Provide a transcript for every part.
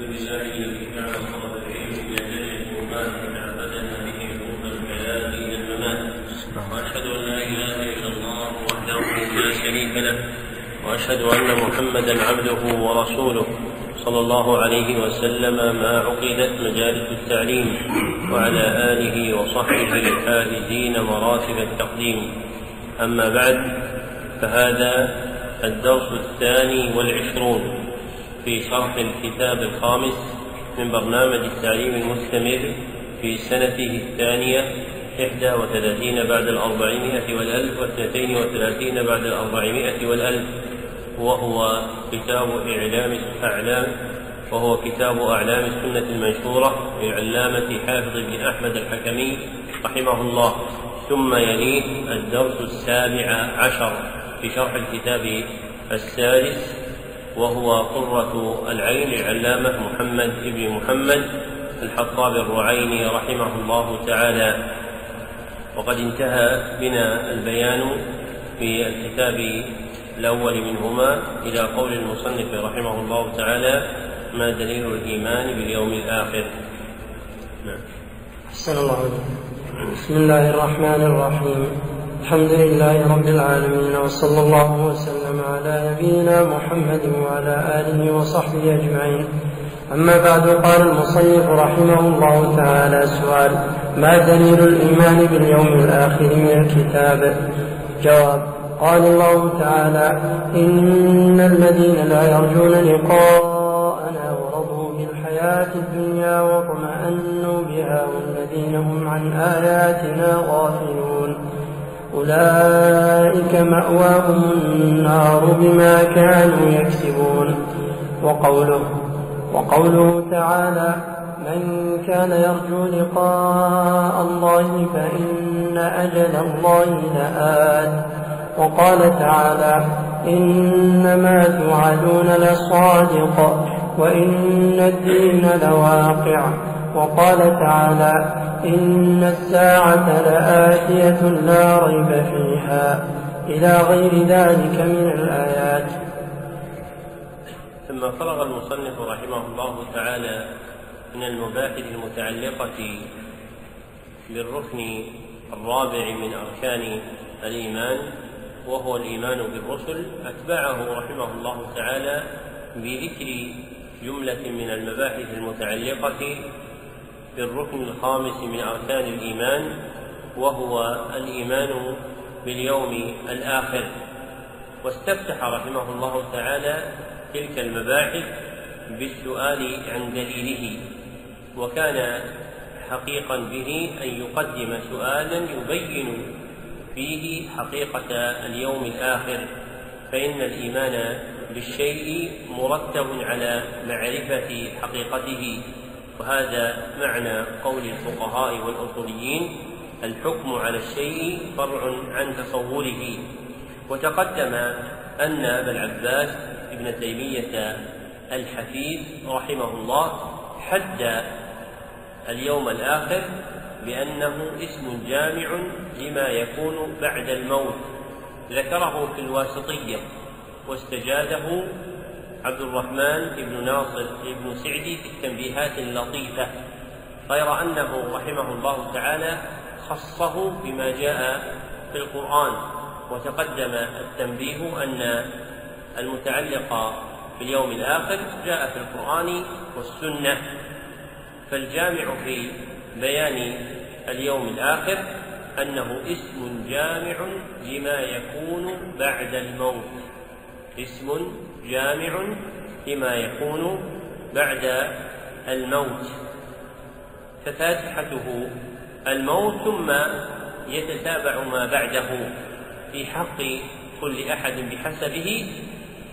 لله الذي جعل الله العلم بأجل القربان تعبدنا به قرب الحياة إلى الممات وأشهد أن لا إله إلا الله وحده لا شريك له. وأشهد أن محمدا عبده ورسوله صلى الله عليه وسلم ما عقدت مجالس التعليم وعلى آله وصحبه الفائزين مراتب التقديم. أما بعد فهذا الدرس الثاني والعشرون. في شرح الكتاب الخامس من برنامج التعليم المستمر في سنته الثانية إحدى وثلاثين بعد الأربعمائة والألف واثنتين وثلاثين بعد الأربعمائة والألف. وهو كتاب إعلام أعلام وهو كتاب أعلام السنة المنشورة للعلامة حافظ بن أحمد الحكمي رحمه الله. ثم يليه الدرس السابع عشر في شرح الكتاب السادس. وهو قرة العين للعلامة محمد بن محمد الحطاب الرعيني رحمه الله تعالى. وقد انتهى بنا البيان في الكتاب الأول منهما إلى قول المصنف رحمه الله تعالى ما دليل الإيمان باليوم الآخر؟ نعم. أحسن الله بسم الله الرحمن الرحيم. الحمد لله رب العالمين وصلى الله وسلم على نبينا محمد وعلى آله وصحبه أجمعين. أما بعد قال المصنف رحمه الله تعالى سؤال ما دليل الإيمان باليوم الآخر من الكتاب؟ جواب قال الله تعالى إن الذين لا يرجون لقاءنا ورضوا بالحياة الدنيا واطمأنوا بها والذين هم عن آياتنا غافلون. أولئك مأواهم النار بما كانوا يكسبون. وقوله وقوله تعالى من كان يرجو لقاء الله فإن أجل الله لآت. وقال تعالى إنما توعدون لصادق وإن الدين لواقع. وقال تعالى إن الساعة لآتية لا ريب فيها إلى غير ذلك من الآيات. ثم فرغ المصنف رحمه الله تعالى من المباحث المتعلقة بالركن الرابع من أركان الإيمان وهو الإيمان بالرسل أتبعه رحمه الله تعالى بذكر جملة من المباحث المتعلقة بالركن الخامس من أركان الإيمان وهو الإيمان باليوم الآخر. واستفتح رحمه الله تعالى تلك المباحث بالسؤال عن دليله وكان حقيقا به أن يقدم سؤالا يبين فيه حقيقة اليوم الآخر. فإن الإيمان بالشيء مرتب على معرفة حقيقته. وهذا معنى قول الفقهاء والأصوليين الحكم على الشيء فرع عن تصوره. وتقدم أن أبا العباس ابن تيمية الحفيد رحمه الله حد اليوم الآخر بأنه اسم جامع لما يكون بعد الموت. ذكره في الواسطية واستجاده عبد الرحمن بن ناصر بن سعدي في التنبيهات اللطيفة غير أنه رحمه الله تعالى خصه بما جاء في القرآن وتقدم التنبيه أن المتعلق باليوم الآخر جاء في القرآن والسنة. فالجامع في بيان اليوم الآخر أنه اسم جامع لما يكون بعد الموت اسم جامع لما يكون بعد الموت. ففاتحته الموت ثم يتتابع ما بعده. في حق كل أحد بحسبه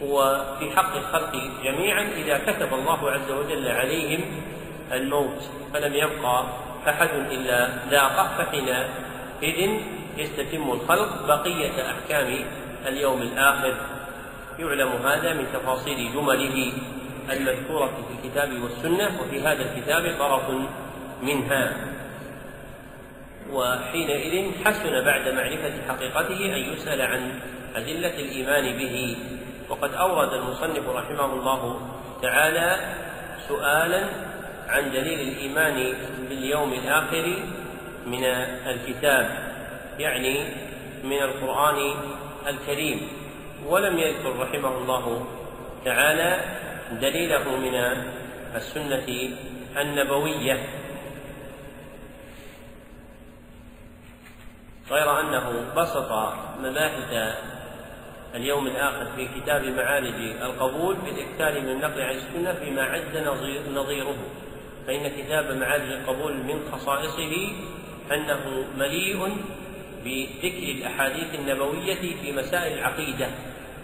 وفي حق الخلق جميعا إذا كتب الله عز وجل عليهم الموت. فلم يبقى أحد إلا ذاقه فحينئذ يستتم الخلق بقية أحكام اليوم الآخر. يعلم هذا من تفاصيل جمله المذكورة في الكتاب والسنة وفي هذا الكتاب طرف منها. وحينئذ حسن بعد معرفة حقيقته أن يسأل عن أدلة الإيمان به. وقد أورد المصنف رحمه الله تعالى سؤالا عن دليل الإيمان باليوم الآخر من الكتاب يعني من القرآن الكريم. ولم يذكر رحمه الله تعالى دليله من السنة النبوية. غير أنه بسط مباحث اليوم الآخر في كتاب معالج القبول بالإكثار من النقل عن السنة فيما عز نظيره. فإن كتاب معالج القبول من خصائصه أنه مليء بذكر الأحاديث النبوية في مسائل العقيدة.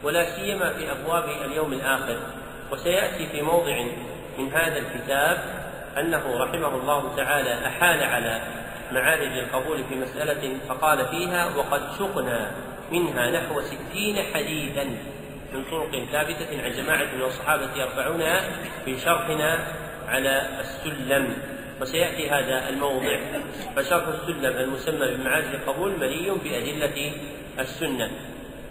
ولا سيما في أبواب اليوم الآخر. وسيأتي في موضع من هذا الكتاب أنه رحمه الله تعالى أحال على معارج القبول في مسألة فقال فيها وقد سقنا منها نحو ستين حديثا من طرق ثابتة عن جماعة من الصحابة يرفعونها في شرحنا على السلم. وسيأتي هذا الموضع. فشرح السلم المسمى بمعارج القبول مليء بأدلة السنة.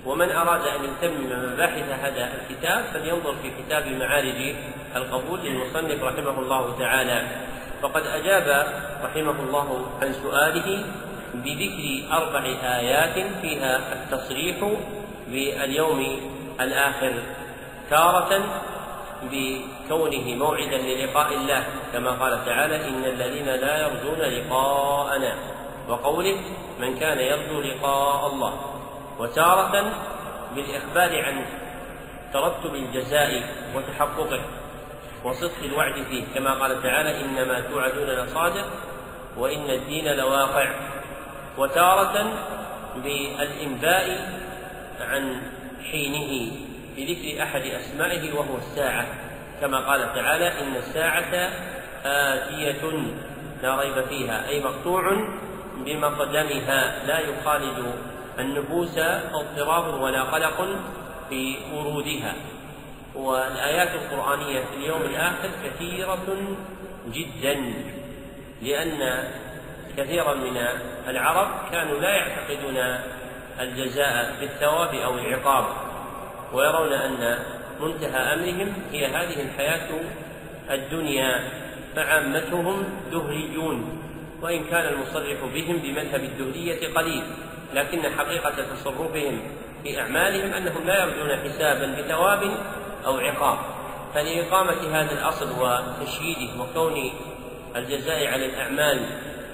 ومن أراد أن يتمم مباحث هذا الكتاب فلينظر في كتاب معارج القبول للمصنف رحمه الله تعالى. فقد أجاب رحمه الله عن سؤاله بذكر أربع آيات فيها التصريح باليوم الآخر تارة بكونه موعدا للقاء الله. كما قال تعالى إن الذين لا يرجون لقاءنا وقوله من كان يرجو لقاء الله وتارة بالإخبار عن ترتب الجزاء وتحققه وصدق الوعد فيه. كما قال تعالى إنما توعدون لصادق وإن الدين لواقع. وتارة بالإنباء عن حينه بذكر أحد أسمائه وهو الساعة. كما قال تعالى إن الساعة آتية لا ريب فيها أي مقطوع بمقدمها لا يخالج النفوس اضطراب ولا قلق في ورودها. والآيات القرآنية في اليوم الآخر كثيرة جدا لأن كثيرا من العرب كانوا لا يعتقدون الجزاء بالثواب أو العقاب ويرون أن منتهى أمرهم هي هذه الحياة الدنيا. فعامتهم دهريون وإن كان المصرح بهم بمذهب الدهرية قليل. لكن حقيقة تصرفهم في أعمالهم أنهم لا يرجون حسابا بثواب أو عقاب. فلإقامة هذا الأصل وتشييده وكون الجزاء على الأعمال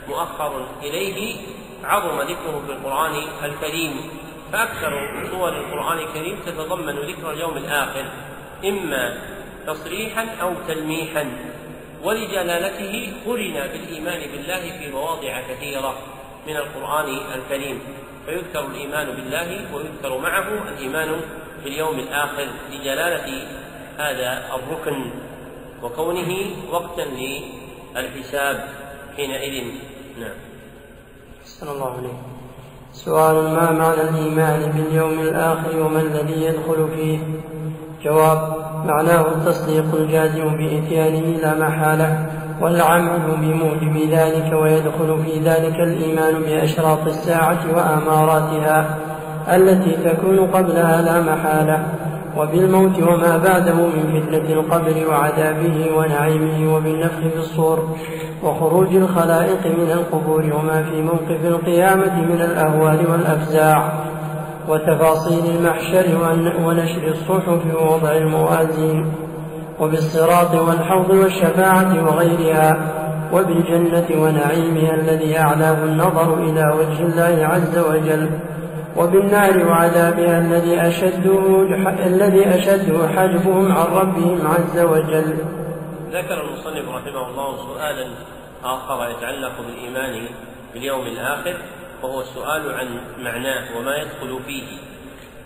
مؤخر إليه عظم ذكره في القرآن الكريم. فأكثر سور القرآن الكريم تتضمن ذكر اليوم الآخر إما تصريحا أو تلميحا. ولجلالته قرن بالإيمان بالله في مواضع كثيرة من القرآن الكريم. فيذكر الإيمان بالله ويذكر معه الإيمان في اليوم الآخر لجلالة هذا الركن وكونه وقتا للحساب حينئذ. نعم. صلى الله عليه سؤال ما معنى الإيمان باليوم الآخر وما الذي يدخل فيه؟ جواب معناه التصديق الجازم بإتيانه لا محالة. والعمل بموجب ذلك ويدخل في ذلك الإيمان بأشراط الساعة وآماراتها التي تكون قبلها لا محالة. وبالموت وما بعده من فتنة القبر وعذابه ونعيمه وبالنفخ في الصور وخروج الخلائق من القبور وما في موقف القيامة من الأهوال والأفزاع وتفاصيل المحشر ونشر الصحف ووضع الموازين. وبالصراط والحوض والشفاعة وغيرها وبالجنة ونعيمها الذي أعلاه النظر إلى وجه الله عز وجل وبالنار وعذابها الذي أشده الذي أشده حجبهم عن ربهم عز وجل. ذكر المصنف رحمه الله سؤالا آخر يتعلق بالإيمان باليوم الآخر وهو السؤال عن معناه وما يدخل فيه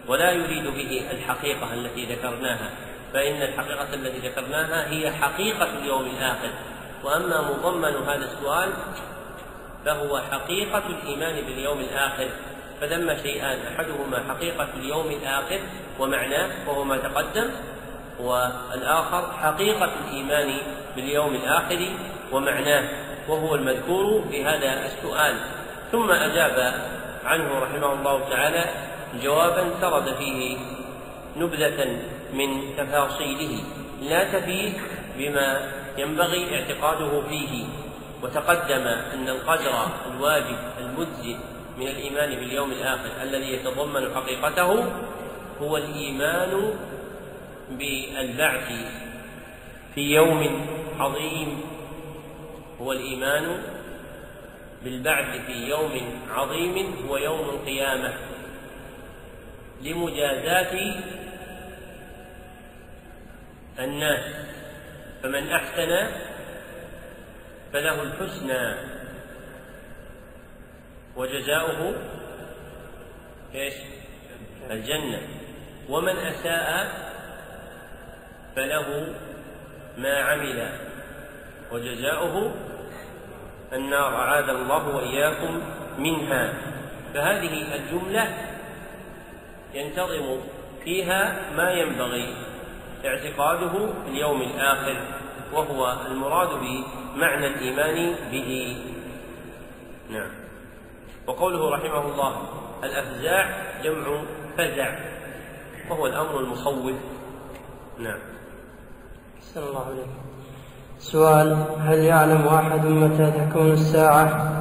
ولا يريد به الحقيقة التي ذكرناها فإن الحقيقة التي ذكرناها هي حقيقة اليوم الآخر. وأما مضمن هذا السؤال فهو حقيقة الإيمان باليوم الآخر. فثم شيئان أحدهما حقيقة اليوم الآخر ومعناه وهو ما تقدم والآخر حقيقة الإيمان باليوم الآخر ومعناه وهو المذكور في هذا السؤال. ثم أجاب عنه رحمه الله تعالى جوابا سرد فيه نبذة من تفاصيله. لا تفيه بما ينبغي اعتقاده فيه. وتقدم أن القدر الواجب المجزئ من الإيمان باليوم الآخر الذي يتضمن حقيقته هو الإيمان بالبعث في يوم عظيم. هو الإيمان بالبعث في يوم عظيم. هو يوم القيامة. لمجازاة الناس فمن أحسن فله الحسنى. وجزاؤه إيش؟ الجنة. ومن أساء فله ما عمل. وجزاؤه النار. أعاذ الله وإياكم منها. فهذه الجملة ينتظم فيها ما ينبغي. اعتقاده اليوم الآخر وهو المراد بمعنى الإيمان به. نعم. وقوله رحمه الله الأفزاع جمع فزع وهو الأمر المخوف. نعم. أحسن الله عليك سؤال هل يعلم أحد متى تكون الساعة؟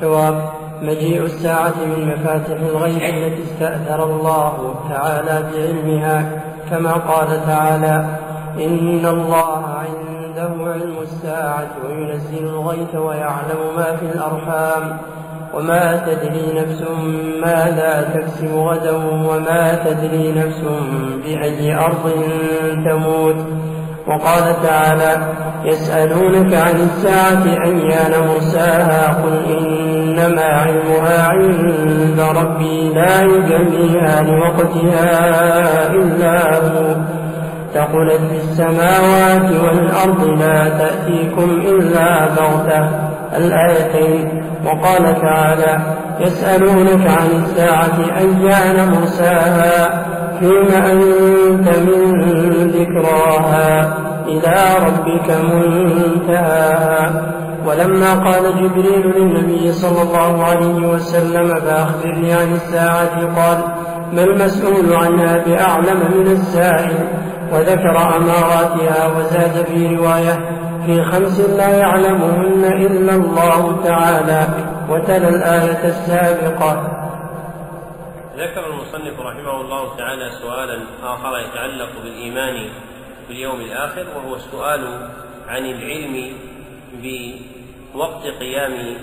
جواب مجيء الساعة من مفاتح الغيب التي استأثر الله تعالى بعلمها. كما قال تعالى إن الله عنده علم الساعة وينزل الغيث ويعلم ما في الأرحام وما تدري نفس ماذا تكسب غدا وما تدري نفس بأي أرض تموت وقال تعالى يسألونك عن الساعة أيان مرساها قل إنما علمها عند ربي لا يجليها لوقتها إلا هو. ثقلت في السماوات والأرض لا تأتيكم إلا بغتة. الآيتين. وقال تعالى يسألونك عن الساعة أيان مرساها فيما أنت من ذكراها إلى ربك منتهاها. ولما قال جبريل للنبي صلى الله عليه وسلم فأخبرني عن الساعة قال ما المسؤول عنها بأعلم من السائل؟ وذكر أماراتها وزاد في رواية في خمس لا يعلمهن إلا الله تعالى. وتلا الآية السابقة. ذكر المصنف رحمه الله تعالى سؤالا آخر يتعلق بالإيمان باليوم الآخر وهو السؤال عن العلم بوقت قيام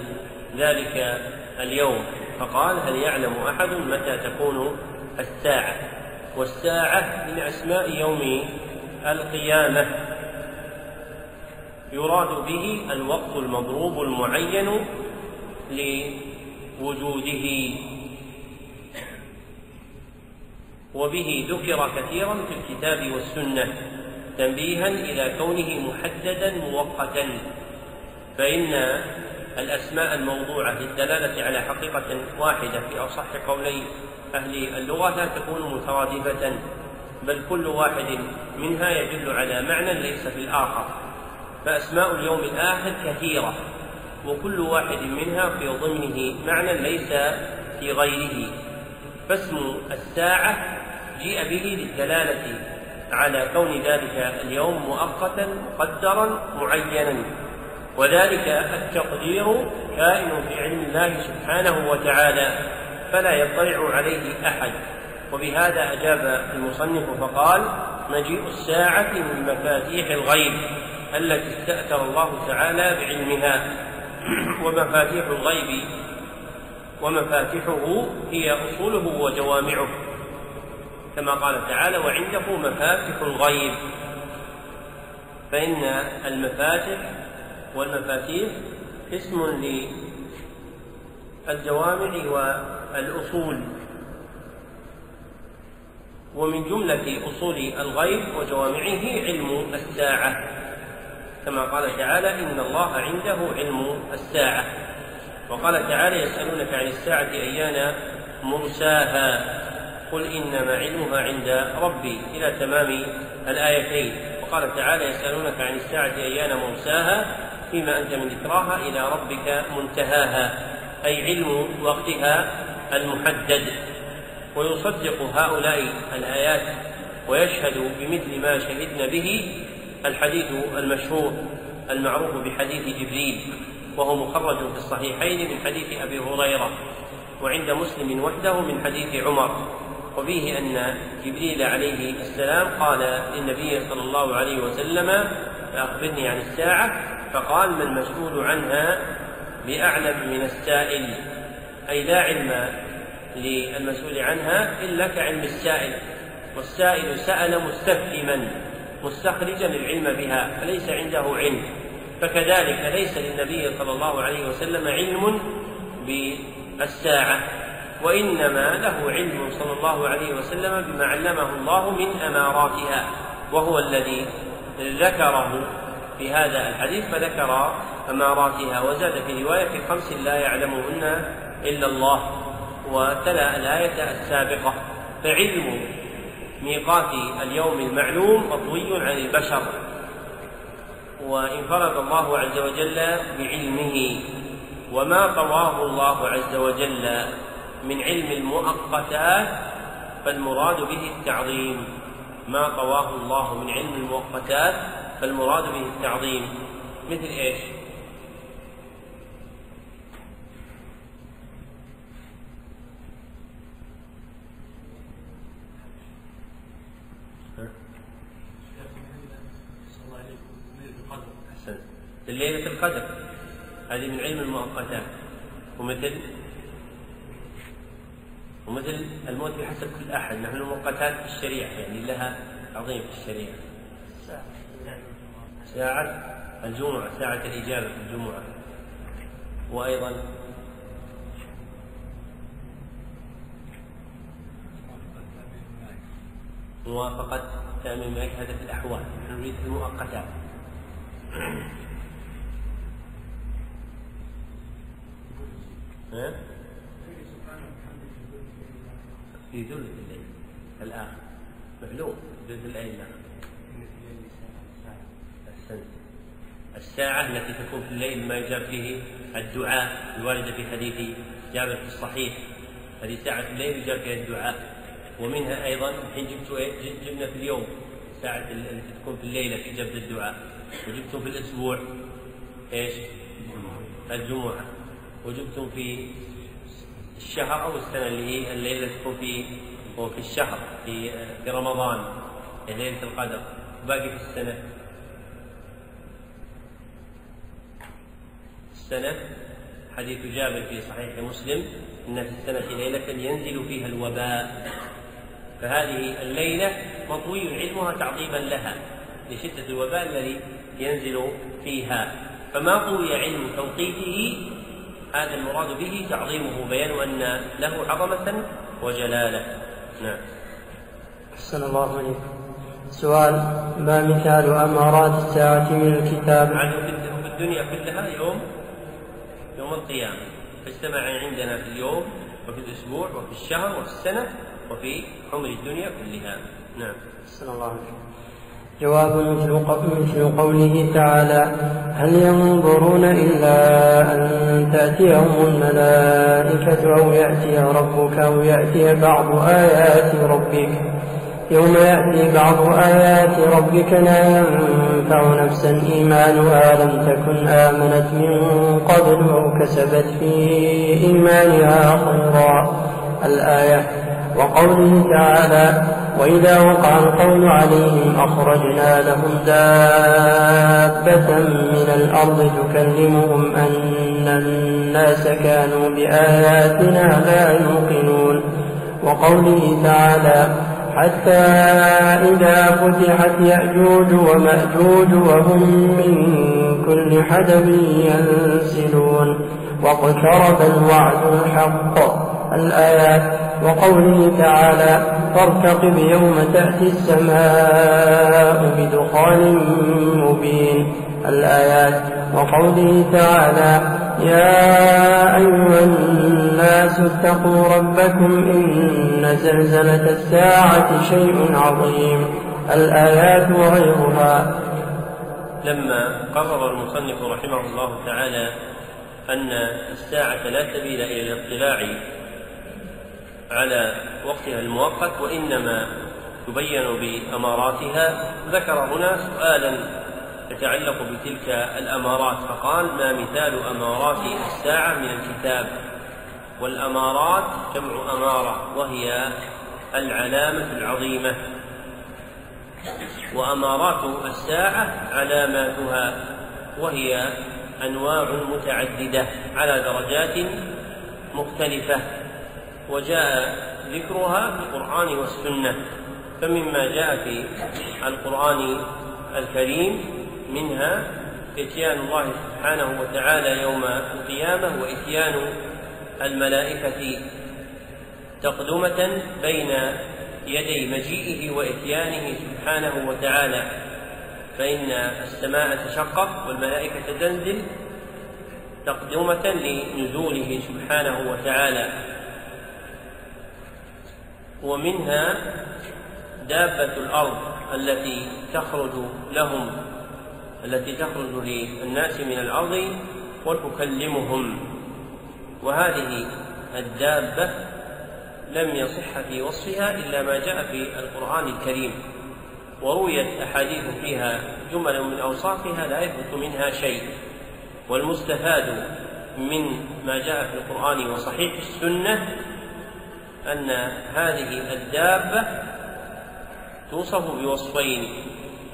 ذلك اليوم فقال هل يعلم أحد متى تكون الساعة؟ والساعة من أسماء يوم القيامة. يراد به الوقت المضروب المعين لوجوده. وبه ذكر كثيرا في الكتاب والسنة تنبيها إلى كونه محددا مؤقتا. فإن الأسماء الموضوعة للدلالة على حقيقة واحدة في أصح قولي أهل اللغة لا تكون مترادفة بل كل واحد منها يدل على معنى ليس في الآخر. فأسماء اليوم الآخر كثيرة وكل واحد منها في ضمنه معنى ليس في غيره. فاسم الساعة جيء به للدلالة على كون ذلك اليوم مؤقتا مقدرا معينا. وذلك التقدير كائن في علم الله سبحانه وتعالى فلا يطلع عليه أحد. وبهذا أجاب المصنف فقال مجيء الساعة من مفاتيح الغيب التي استأثر الله تعالى بعلمها. ومفاتيح الغيب ومفاتحه هي أصوله وجوامعه. كما قال تعالى وعنده مفاتح الغيب. فإن المفاتح والمفاتيح اسم للجوامع والأصول. ومن جملة أصول الغيب وجوامعه علم الساعة. كما قال تعالى إن الله عنده علم الساعة. وقال تعالى يسألونك عن الساعة أيان مرساها. قل إنما علمها عند ربي إلى تمام الآيتين. وقال تعالى يسألونك عن الساعة أيان مرساها. فيما أنت من ذكراها إلى ربك منتهاها أي علم وقتها المحدد. ويصدق هؤلاء الآيات ويشهد بمثل ما شهدن به الحديث المشهور المعروف بحديث جبريل وهو مخرج في الصحيحين من حديث أبي هريرة وعند مسلم وحده من حديث عمر. وفيه أن جبريل عليه السلام قال للنبي صلى الله عليه وسلم أخبرني عن الساعة فقال ما المسؤول عنها بأعلم من السائل؟ أي لا علم للمسؤول عنها إلا كعلم السائل والسائل سأل مستفهما مستخرجا العلم بها فليس عنده علم. فكذلك ليس للنبي صلى الله عليه وسلم علم بالساعة وإنما له علم صلى الله عليه وسلم بما علمه الله من أماراتها وهو الذي ذكره في هذا الحديث فذكر أماراتها وزاد في رواية في خمس لا يعلمهن إلا الله وتلا الآية السابقة فعلم ميقات اليوم المعلوم مطوي عن البشر وانفرد الله عز وجل بعلمه وما طواه الله عز وجل من علم المؤقتات فالمراد به التعظيم. ما طواه الله من علم المؤقتات فالمراد به التعظيم. مثل إيش؟ ليلة القدر. هذه من علم المؤقتات. ومثل؟ ومثل الموت بحسب كل أحد نحن المؤقتات في الشريعة يعني لها عظيم في الشريعة. ساعة الجمعة ساعة الإجابة في الجمعة. وأيضا موافقة تأمين مالك هذا في الأحوال. نحن نريد المؤقتات. في ثلث الليل الآخر. معلوم الليل الآخر أحسنت الساعة التي تكون في الليل ما يجاب فيه الدعاء الواردة في حديث جابر في الصحيح. هذه ساعة الليل يجاب فيها الدعاء. ومنها أيضا حين جبت جبنا في اليوم ساعة التي تكون في الليلة في جبد الدعاء. وجبتم في الأسبوع إيش؟ الجمعة. وجبتم في الشهر أو السنة اللي هي الليلة تكون في في الشهر في في رمضان ليلة القدر. باقي في السنة؟ السنة؟ حديث جابر في صحيح مسلم إن في السنة ليلة ينزل فيها الوباء. فهذه الليلة مطوي علمها تعظيما لها لشدة الوباء الذي ينزل فيها. فما طوي علم توقيته هذا المراد به تعظيمه بيان أن له عظمة وجلالة. نعم. أحسن الله عليكم سؤال ما مثال أمارات الساعة من الكتاب؟ عنه في الدنيا كلها يوم يوم القيامة. فاجتمع عندنا في اليوم وفي الأسبوع وفي الشهر وفي السنة وفي عمر الدنيا كلها. نعم. أحسن الله عليكم جواب مثل قوله تعالى هل ينظرون إلا أن تأتيهم الملائكة أو يأتي ربك أو يأتي بعض آيات ربك؟ يوم يأتي بعض آيات ربك لا ينفع نفسا إيمانها لم تكن آمنت من قبل أو كسبت في إيمانها خيرا. الآية وقوله تعالى وإذا وقع القول عليهم أخرجنا لهم دابة من الأرض تكلمهم أن الناس كانوا بآياتنا لا يوقنون وقوله تعالى حتى إذا فتحت يأجوج ومأجوج وهم من كل حدب ينسلون واقترب الوعد الحق الآيات وقوله تعالى فارتقب يوم تأتي السماء بدخان مبين الآيات وقوله تعالى يا أيها الناس اتقوا ربكم إن زلزلة الساعة شيء عظيم الآيات وغيرها. لما قرر المصنف رحمه الله تعالى أن الساعة لا سبيل إلى الاطلاع على وقتها المؤقت وإنما يبين بأماراتها. ذكر هنا سؤالا يتعلق بتلك الأمارات فقال ما مثال أمارات الساعة من الكتاب؟ والأمارات جمع أمارة وهي العلامة العظيمة. وأمارات الساعة علاماتها وهي أنواع متعددة على درجات مختلفة. وجاء ذكرها في القرآن والسنة. فمما جاء في القرآن الكريم منها إتيان الله سبحانه وتعالى يوم القيامة وإتيان الملائكة تقدمة بين يدي مجيئه وإتيانه سبحانه وتعالى. فإن السماء تشقق والملائكة تنزل تقدمة لنزوله سبحانه وتعالى. ومنها دابة الأرض التي تخرج لهم التي تخرج للناس من الأرض وتكلمهم. وهذه الدابة لم يصح في وصفها إلا ما جاء في القرآن الكريم. ورويت أحاديث فيها جمل من أوصافها لا يثبت منها شيء. والمستفاد من ما جاء في القرآن وصحيح السنة أن هذه الدابة توصف بوصفين.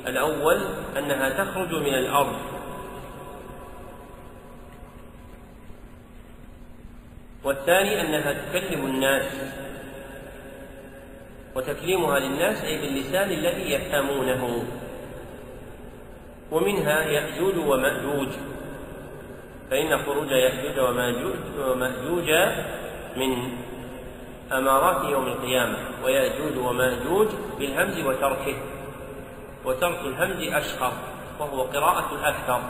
الأول أنها تخرج من الأرض. والثاني أنها تكلم الناس. وتكليمها للناس أي باللسان الذي يفهمونه. ومنها يأجوج ومأجوج. فإن خروج يأجوج ومأجوج من أمارات يوم القيامة ويأجوج ومأجوج بالهمز وتركه وترك الهمز أشهر وهو قراءة الأكثر.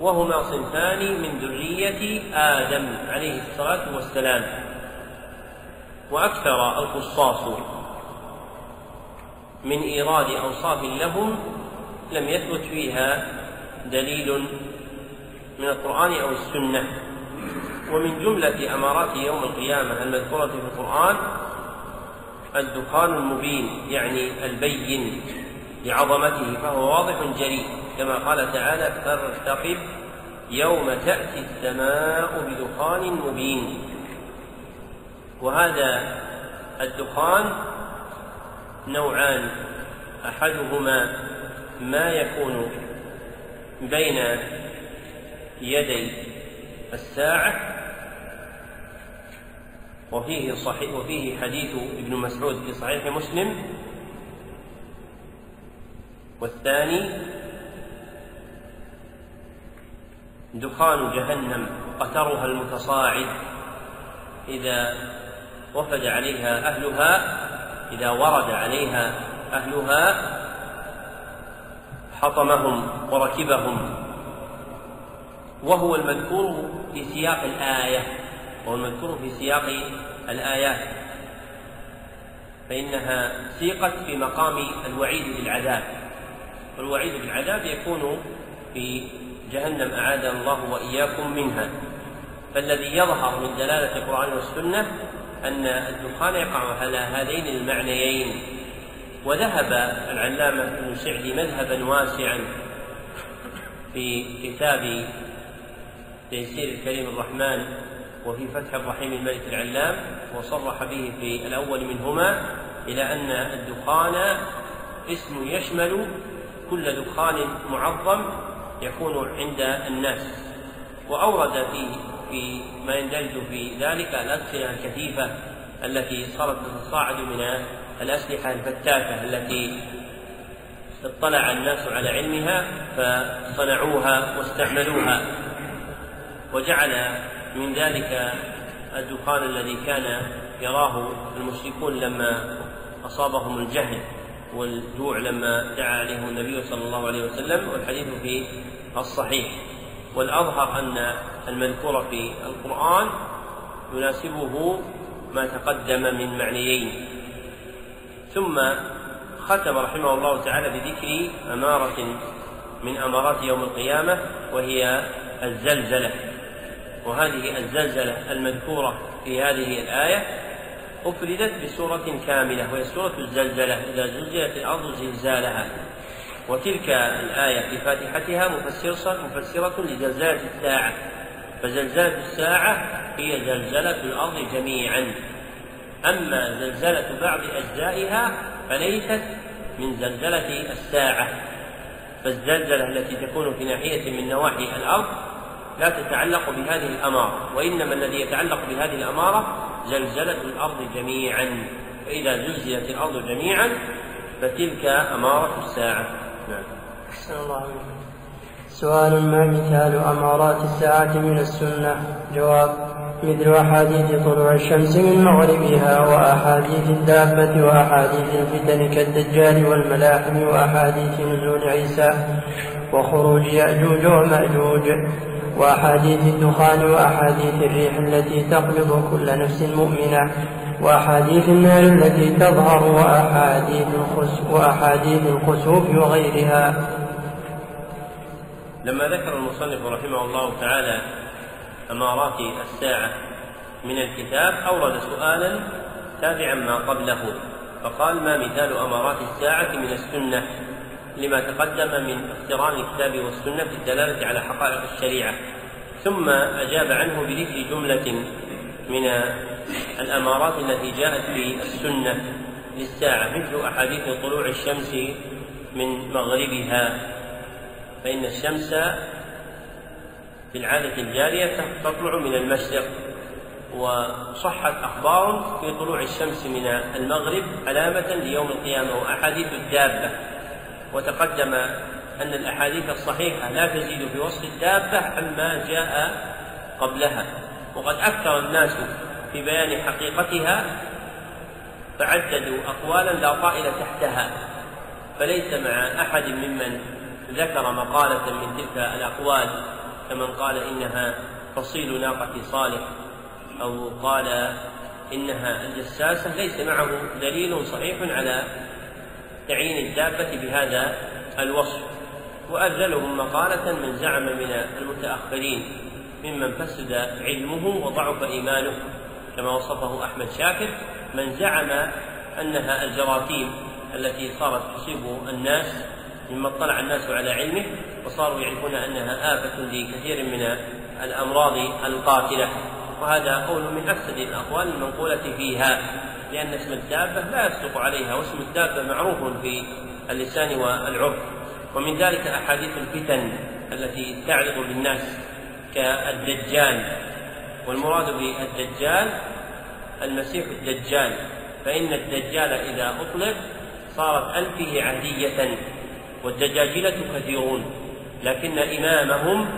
وهما صنفان من ذرية آدم عليه الصلاة والسلام وأكثر القصاص. من إيراد أوصاف لهم لم يثبت فيها دليل من القرآن أو السنة. ومن جملة أمارات يوم القيامة المذكورة في القرآن الدخان المبين يعني البين لعظمته فهو واضح جلي كما قال تعالى فارتقب يوم تأتي السماء بدخان مبين. وهذا الدخان نوعان أحدهما ما يكون بين يدي الساعة وفيه صحيح وفيه حديث ابن مسعود في صحيح مسلم. والثاني دخان جهنم قترها المتصاعد إذا وفد عليها أهلها إذا ورد عليها أهلها حطمهم وركبهم. وهو المذكور في سياق الآية. وهو المذكور في سياق الآيات. فإنها سيقت في مقام الوعيد بالعذاب. والوعيد بالعذاب يكون في جهنم أعاذنا الله وإياكم منها. فالذي يظهر من دلالة القرآن والسنة أن الدخان يقع على هذين المعنيين. وذهب العلامة ابن سعدي مذهبا واسعا في كتاب تيسير الكريم الرحمن وفي فتح الرحيم الملك العلام وصرح به في الأول منهما إلى أن الدخان اسم يشمل كل دخان معظم يكون عند الناس. وأورد في في ما يندرج في ذلك الأسئلة الكثيفة التي صارت تتصاعد من الأسلحة الفتاكة التي اطلع الناس على علمها فصنعوها واستعملوها. وجعل من ذلك الدخان الذي كان يراه المشركون لما أصابهم الجهل والجوع لما دعا عليه النبي صلى الله عليه وسلم والحديث في الصحيح. والأظهر أن المذكور في القرآن يناسبه ما تقدم من معنيين. ثم ختم رحمه الله تعالى بذكر أمارة من أمارات يوم القيامة وهي الزلزلة. وهذه الزلزلة المذكورة في هذه الآية أفردت بسورة كاملة وهي سورة الزلزلة. إذا زلزلت الأرض زلزالها. وتلك الآية في فاتحتها مفسرة مفسرة لزلزلة الساعة. فزلزلة الساعة هي زلزلة الأرض جميعا. أما زلزلة بعض أجزائها فليست من زلزلة الساعة. فالزلزلة التي تكون في ناحية من نواحي الأرض لا تتعلق بهذه الأمارة وإنما الذي يتعلق بهذه الأمارة زلزلة الأرض جميعا. فإذا زلزلت الأرض جميعا فتلك أمارة الساعة. نعم. أحسن الله سؤال ما مثال أمارات الساعة من السنة؟ جواب مثل أحاديث طلوع الشمس من مغربها وأحاديث الدابة وأحاديث الفتن كالدجال والملاحم وأحاديث نزول عيسى وخروج يأجوج ومأجوج. وأحاديث الدخان وأحاديث الريح التي تقبض كل نفس مؤمنة وأحاديث النار التي تظهر وأحاديث وأحاديث الخسوف وغيرها. لما ذكر المصنف رحمه الله تعالى أمارات الساعة من الكتاب أورد سؤالا تابعا ما قبله فقال ما مثال أمارات الساعة من السنة؟ لما تقدم من اقتران الكتاب والسنة في الدلالة على حقائق الشريعة. ثم أجاب عنه بذكر جملة من الأمارات التي جاءت في السنة للساعة مثل أحاديث طلوع الشمس من مغربها. فإن الشمس في العادة الجارية تطلع من المشرق وصحت أخبار في طلوع الشمس من المغرب علامة ليوم القيامة وأحاديث الدابة. وتقدم أن الأحاديث الصحيحة لا تزيد في وصف الدابة عما جاء قبلها. وقد أكثر الناس في بيان حقيقتها فعددوا أقوالا لا طائل تحتها. فليس مع أحد ممن ذكر مقالة من تلك الأقوال كمن قال إنها فصيل ناقة صالح أو قال إنها الجساسة. ليس معه دليل صحيح على تعيين الدابة بهذا الوصف وأبذلهم مقالة من زعم من المتأخرين ممن فسد علمه وضعف إيمانه. كما وصفه أحمد شاكر من زعم أنها الجراثيم التي صارت تصيب الناس مما اطلع الناس على علمه وصاروا يعرفون أنها آفة لكثير من الأمراض القاتلة. وهذا قول من أفسد الأقوال المنقولة فيها. لأن اسم الدابة لا يصدق عليها واسم الدابة معروف في اللسان والعرف. ومن ذلك أحاديث الفتن التي تعرض للناس كالدجال. والمراد بالدجال المسيح الدجال. فإن الدجال إذا أطلق صارت ألفه عهدية والدجاجلة كثيرون. لكن إمامهم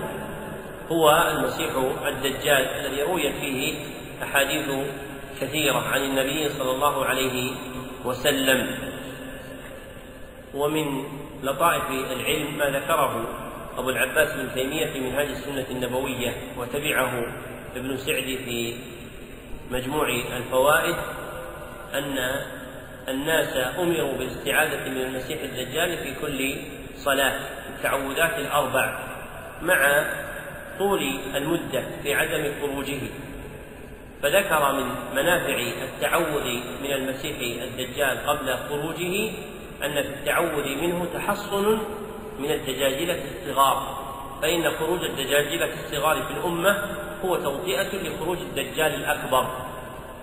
هو المسيح الدجال الذي رويت فيه أحاديث كثيرة عن النبي صلى الله عليه وسلم. ومن لطائف العلم ما ذكره أبو العباس بن تيمية في منهاج السنة النبوية وتبعه ابن سعد في مجموع الفوائد أن الناس أمروا بالاستعاذة من المسيح الدجال في كل صلاة التعوذات الأربع مع طول المدة في عدم خروجه. فذكر من منافع التعوذ من المسيح الدجال قبل خروجه أن في التعوذ منه تحصن من الدجاجلة الصغار فإن خروج الدجاجلة الصغار في الأمة هو توطئة لخروج الدجال الأكبر.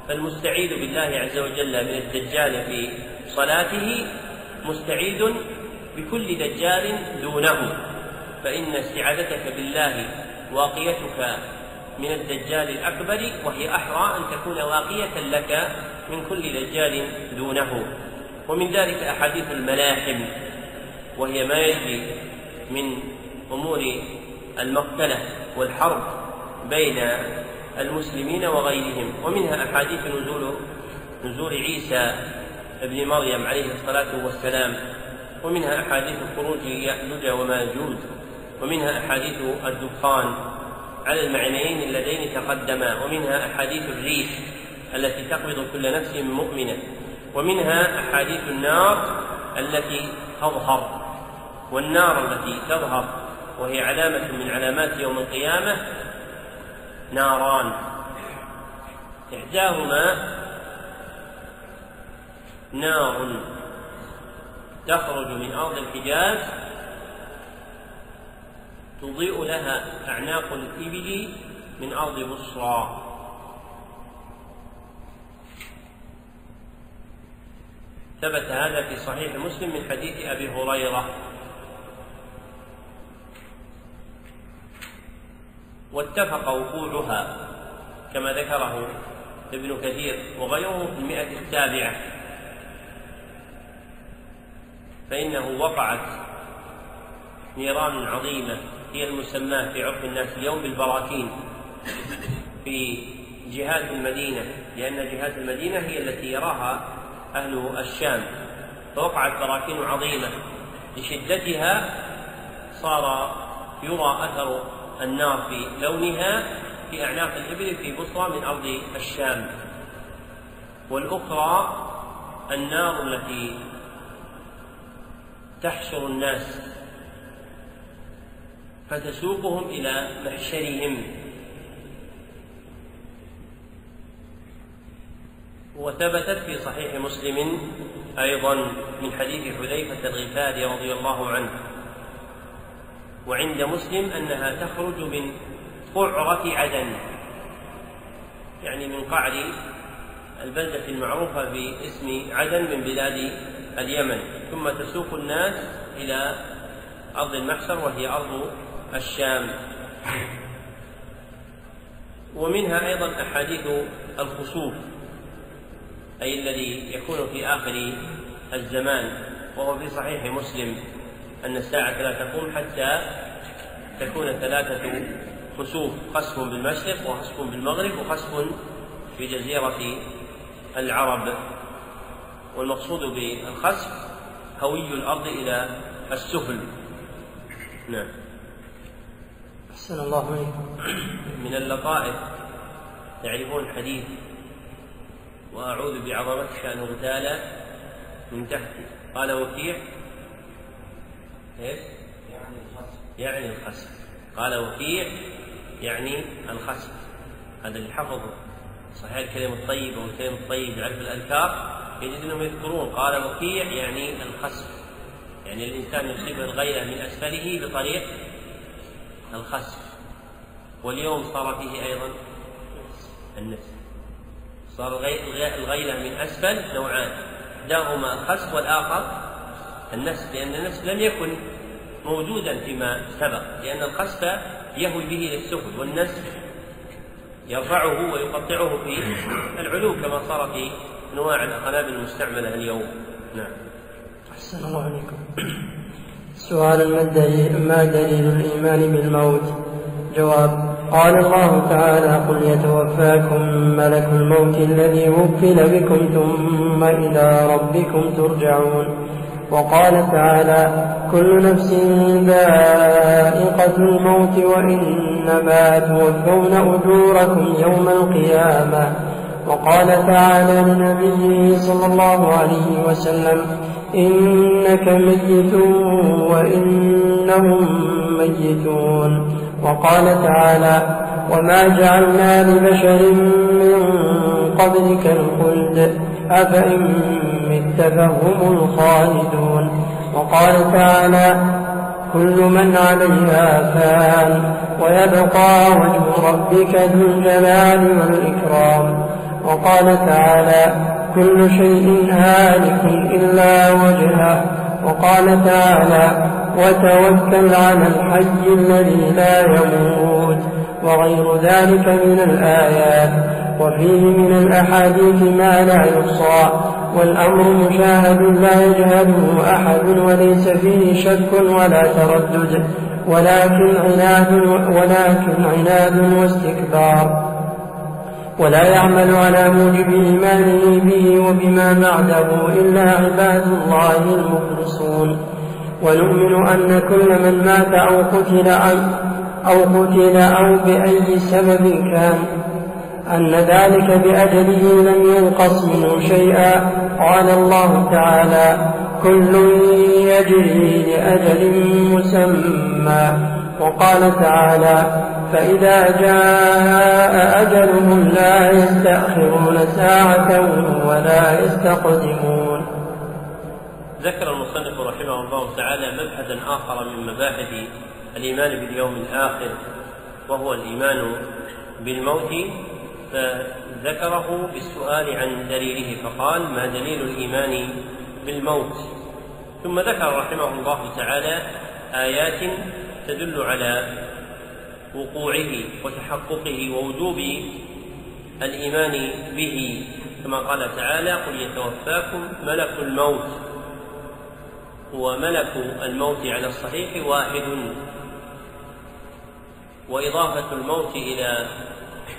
فالمستعيذ بالله عز وجل من الدجال في صلاته مستعيذ بكل دجال دونه فإن استعاذتك بالله واقيتك من الدجال الأكبر وهي أحرى أن تكون واقية لك من كل دجال دونه. ومن ذلك أحاديث الملاحم وهي ما يجري من أمور المقتلة والحرب بين المسلمين وغيرهم. ومنها أحاديث نزول نزول عيسى ابن مريم عليه الصلاة والسلام. ومنها أحاديث خروج يأجوج ومأجوج. ومنها أحاديث الدخان. على المعنيين اللذين تقدما ومنها أحاديث الريح التي تقبض كل نفس مؤمنة ومنها أحاديث النار التي تظهر والنار التي تظهر وهي علامة من علامات يوم القيامة ناران. إحداهما نار تخرج من أرض الحجاز تضيء لها أعناق الإبل من أرض بصرى. ثبت هذا في صحيح مسلم من حديث أبي هريرة. واتفق وقوعها كما ذكره ابن كثير وغيره في المئة السابعة. فإنه وقعت نيران عظيمة. هي المسماة في عرف الناس اليوم بالبراكين في جهات المدينة لأن جهات المدينة هي التي يراها أهل الشام. فوقعت براكين عظيمة. لشدتها صار يرى أثر النار في لونها في أعناق الإبل في بصرى من أرض الشام. والأخرى النار التي تحشر الناس فتسوقهم إلى محشرهم. وثبتت في صحيح مسلم أيضا من حديث حذيفة الغفاري رضي الله عنه. وعند مسلم أنها تخرج من قعرة عدن يعني من قعر البلدة المعروفة باسم عدن من بلاد اليمن. ثم تسوق الناس إلى أرض المحشر وهي أرض الشام. ومنها أيضا أحاديث الخسوف أي الذي يكون في آخر الزمان وهو في صحيح مسلم أن الساعة لا تقوم حتى تكون ثلاثة خسوف خسف بالمشرق وخسف بالمغرب وخسف في جزيرة العرب. والمقصود بالخسف هوي الأرض إلى السفل. نعم. أحسن الله من اللطائف تعرفون حديث وأعوذ بعظمتك أن أغتال من تحتي. قال وكيع إيش؟ يعني الخسف يعني الخسف قال وكيع يعني الخسف هذا اللي حفظه. صحيح الكلم الطيب أو الكلم الطيب يعرف الأذكار يجد أنهم يذكرون. قال وكيع يعني الخسف يعني الإنسان يصيب الغيرة من أسفله بطريق الخسف واليوم صار فيه أيضا النسف صار الغيلة من أسفل نوعان. إحداهما الخسف والآخر النسف لأن النسف لم يكن موجودا فيما سبق لأن الخسف يهوي به إلى السفل والنسف يرفعه ويقطعه في العلو كما صار في أنواع القنابل المستعملة اليوم. نعم. أحسن الله عليكم. سؤال ما الدليل ما دليل الإيمان بالموت؟ جواب قال الله تعالى قل يتوفاكم ملك الموت الذي وكل بكم ثم إلى ربكم ترجعون. وقال تعالى كل نفس ذائقة الموت وإنما توفون أجوركم يوم القيامة. وقال تعالى لنبيه صلى الله عليه وسلم إنك ميت وإنهم ميتون. وقال تعالى وما جعلنا لبشر من قبلك الخلد أفإن مت فهم الخالدون. وقال تعالى كل من عليها فان ويبقى وجه ربك ذو الجلال والإكرام. وقال تعالى كل شيء هالك إلا وجهه. وقال تعالى وتوكل على الحي الذي لا يموت. وغير ذلك من الآيات. وفيه من الأحاديث ما لا يحصى. والأمر مشاهد لا يجهله أحد وليس فيه شك ولا تردد. ولكن عناد ولكن عناد واستكبار. ولا يعمل على موجب إيمانه به وبما بعده إلا عباد الله المخلصون. ونؤمن أن كل من مات أو قتل أو قتل أو بأي سبب كان أن ذلك بأجله لم ينقص منه شيئا. قال الله تعالى كل يجري لأجل مسمى. وقال تعالى فإذا جاء أجلهم لا يستأخرون ساعة ولا يستقدمون. ذكر المصنف رحمه الله تعالى مبحثا آخر من مباحث الإيمان باليوم الآخر وهو الإيمان بالموت. فذكره بالسؤال عن دليله فقال ما دليل الإيمان بالموت؟ ثم ذكر رحمه الله تعالى آيات تدل على وقوعه وتحققه ووجوب الإيمان به. كما قال تعالى قل يتوفاكم ملك الموت وملك الموت على الصحيح واحد وإضافة الموت إلى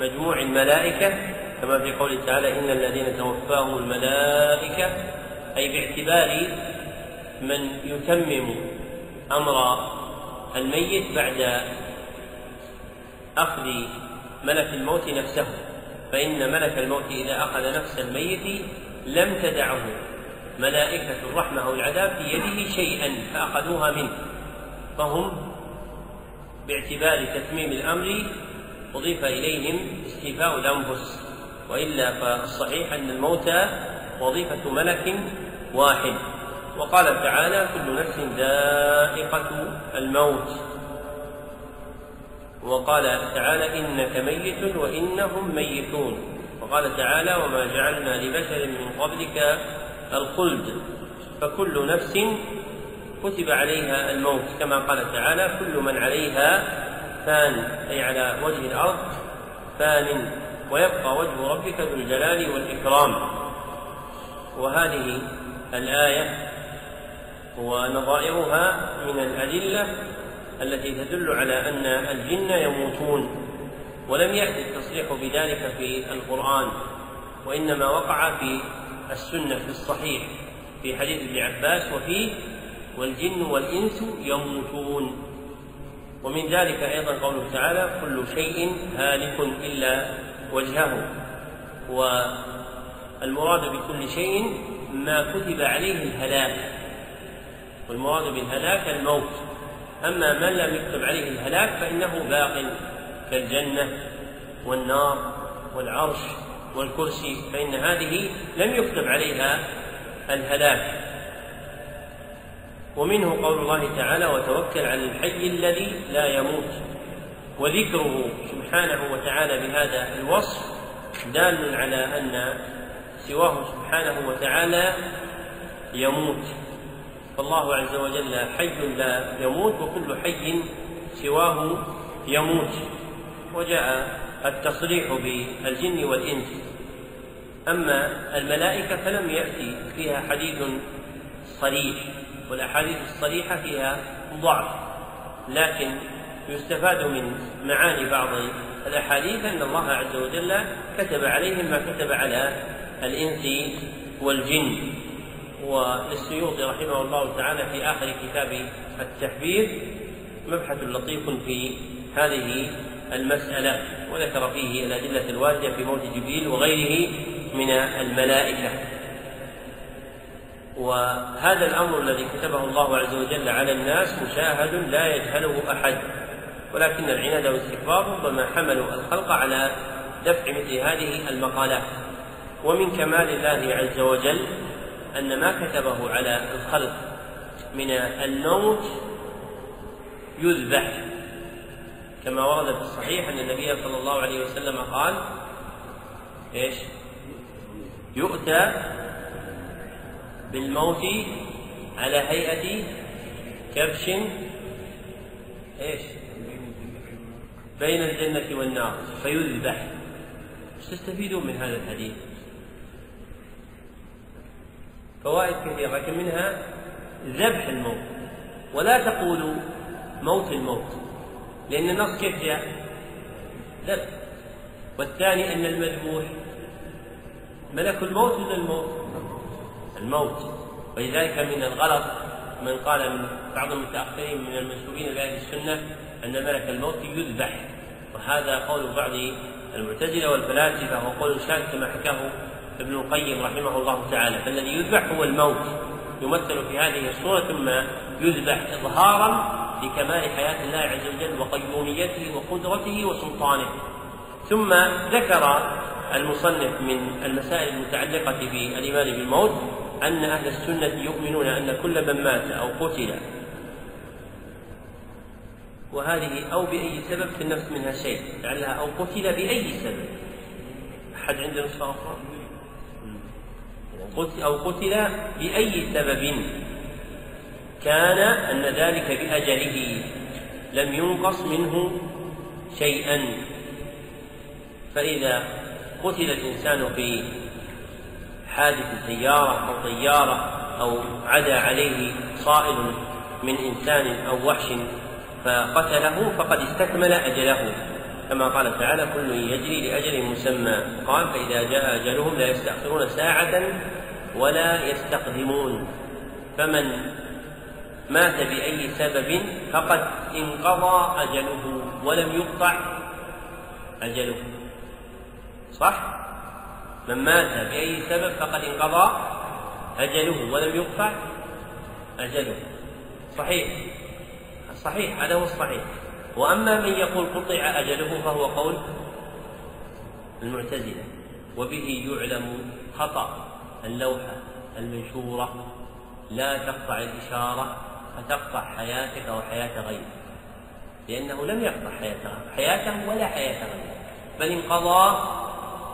مجموع الملائكة كما في قوله تعالى إن الذين توفاهم الملائكة أي باعتبار من يتمم أمر الميت بعد أخذ ملك الموت نفسه فإن ملك الموت إذا أخذ نفس الميت لم تدعه. ملائكة الرحمة أو العذاب في يده شيئا فأخذوها منه. فهم باعتبار تتميم الأمر أضيف إليهم استيفاء الأنفس وإلا فالصحيح أن الموت وظيفة ملك واحد. وقال تعالى كل نفس ذائقة الموت. وقال تعالى إنك ميت وإنهم ميتون. وقال تعالى وما جعلنا لبشر من قبلك الخلد. فكل نفس كتب عليها الموت. كما قال تعالى كل من عليها فان أي على وجه الأرض فان. ويبقى وجه ربك ذو الجلال والإكرام. وهذه الآية ونظائرها من الأدلة التي تدل على أن الجن يموتون ولم يأتي التصريح بذلك في القرآن وإنما وقع في السنة في الصحيح في حديث ابن عباس وفيه والجن والإنس يموتون. ومن ذلك أيضا قوله تعالى كل شيء هالك إلا وجهه. والمراد بكل شيء ما كتب عليه الهلاك والمراد بالهلاك الموت. أما من لم يكتب عليه الهلاك فإنه باق كالجنة والنار والعرش والكرسي فإن هذه لم يكتب عليها الهلاك. ومنه قول الله تعالى وتوكل على الحي الذي لا يموت وذكره سبحانه وتعالى بهذا الوصف دال على أن سواه سبحانه وتعالى يموت. فالله عز وجل حي لا يموت وكل حي سواه يموت. وجاء التصريح بالجن والإنس. أما الملائكة فلم يأتي فيها حديث صريح والأحاديث الصريحة فيها ضعف. لكن يستفاد من معاني بعض الأحاديث أن الله عز وجل كتب عليهم ما كتب على الإنس والجن. وللسيوطي رحمه الله تعالى في آخر كتاب التحبير مبحث لطيف في هذه المسألة وذكر فيه الأدلة الواردة في موت جبريل وغيره من الملائكة. وهذا الأمر الذي كتبه الله عز وجل على الناس مشاهد لا يجهله أحد ولكن العناد والاستكبار ربما حملوا الخلق على دفع مثل هذه المقالات. ومن كمال الله عز وجل أن ما كتبه على الخلق من الموت يذبح كما ورد في الصحيح أن النبي صلى الله عليه وسلم قال إيش يؤتى بالموت على هيئة كبش إيش؟ بين الجنة والنار فيذبح تستفيدون من هذا الحديث؟ فوائد كثيرة لكن منها ذبح الموت ولا تقولوا موت الموت لأن النص كيف جاء؟ ذبح والثاني أن المذبوح ملك الموت ولا الموت؟ الموت ولذلك من الغلط من قال من بعض المتأخرين من المنسوبين لأهل السنة أن ملك الموت يذبح وهذا قول بعض المعتزلة والفلاسفة وقول شاذ كما حكاه ابن القيم رحمه الله تعالى. فالذي يذبح هو الموت. يمثل في هذه الصورة ثم يذبح إظهارا لكمال حياة الله عز وجل وقيوميته وقدرته وسلطانه. ثم ذكر المصنف من المسائل المتعلقة بالإيمان بالموت أن أهل السنة يؤمنون أن كل من مات أو قتل وهذه أو بأي سبب في النفس منها شيء لعلها أو قتل بأي سبب. أحد عنده نسخة أخرى؟ أو قتل بأي سبب. كان أن ذلك بأجله. لم ينقص منه شيئا. فإذا قتل الإنسان في حادث سيارة أو طيارة أو عدا عليه صائل من إنسان أو وحش فقتله فقد استكمل أجله. كما قال تعالى كل يجري لأجل مسمى. قال فإذا جاء أجلهم لا يستأخرون ساعة ولا يستقدمون. فمن مات بأي سبب فقد انقضى أجله ولم يقطع أجله. صح؟ من مات بأي سبب فقد انقضى أجله ولم يقطع أجله. صحيح. صحيح. هذا هو الصحيح. وأما من يقول قطع أجله فهو قول المعتزلة وبه يعلم خطأ. اللوحة المنشورة لا تقطع الإشارة فتقطع حياتك وحياة غيرك. لأنه لم يقطع حياته حياته ولا حياة غيره بل انقضى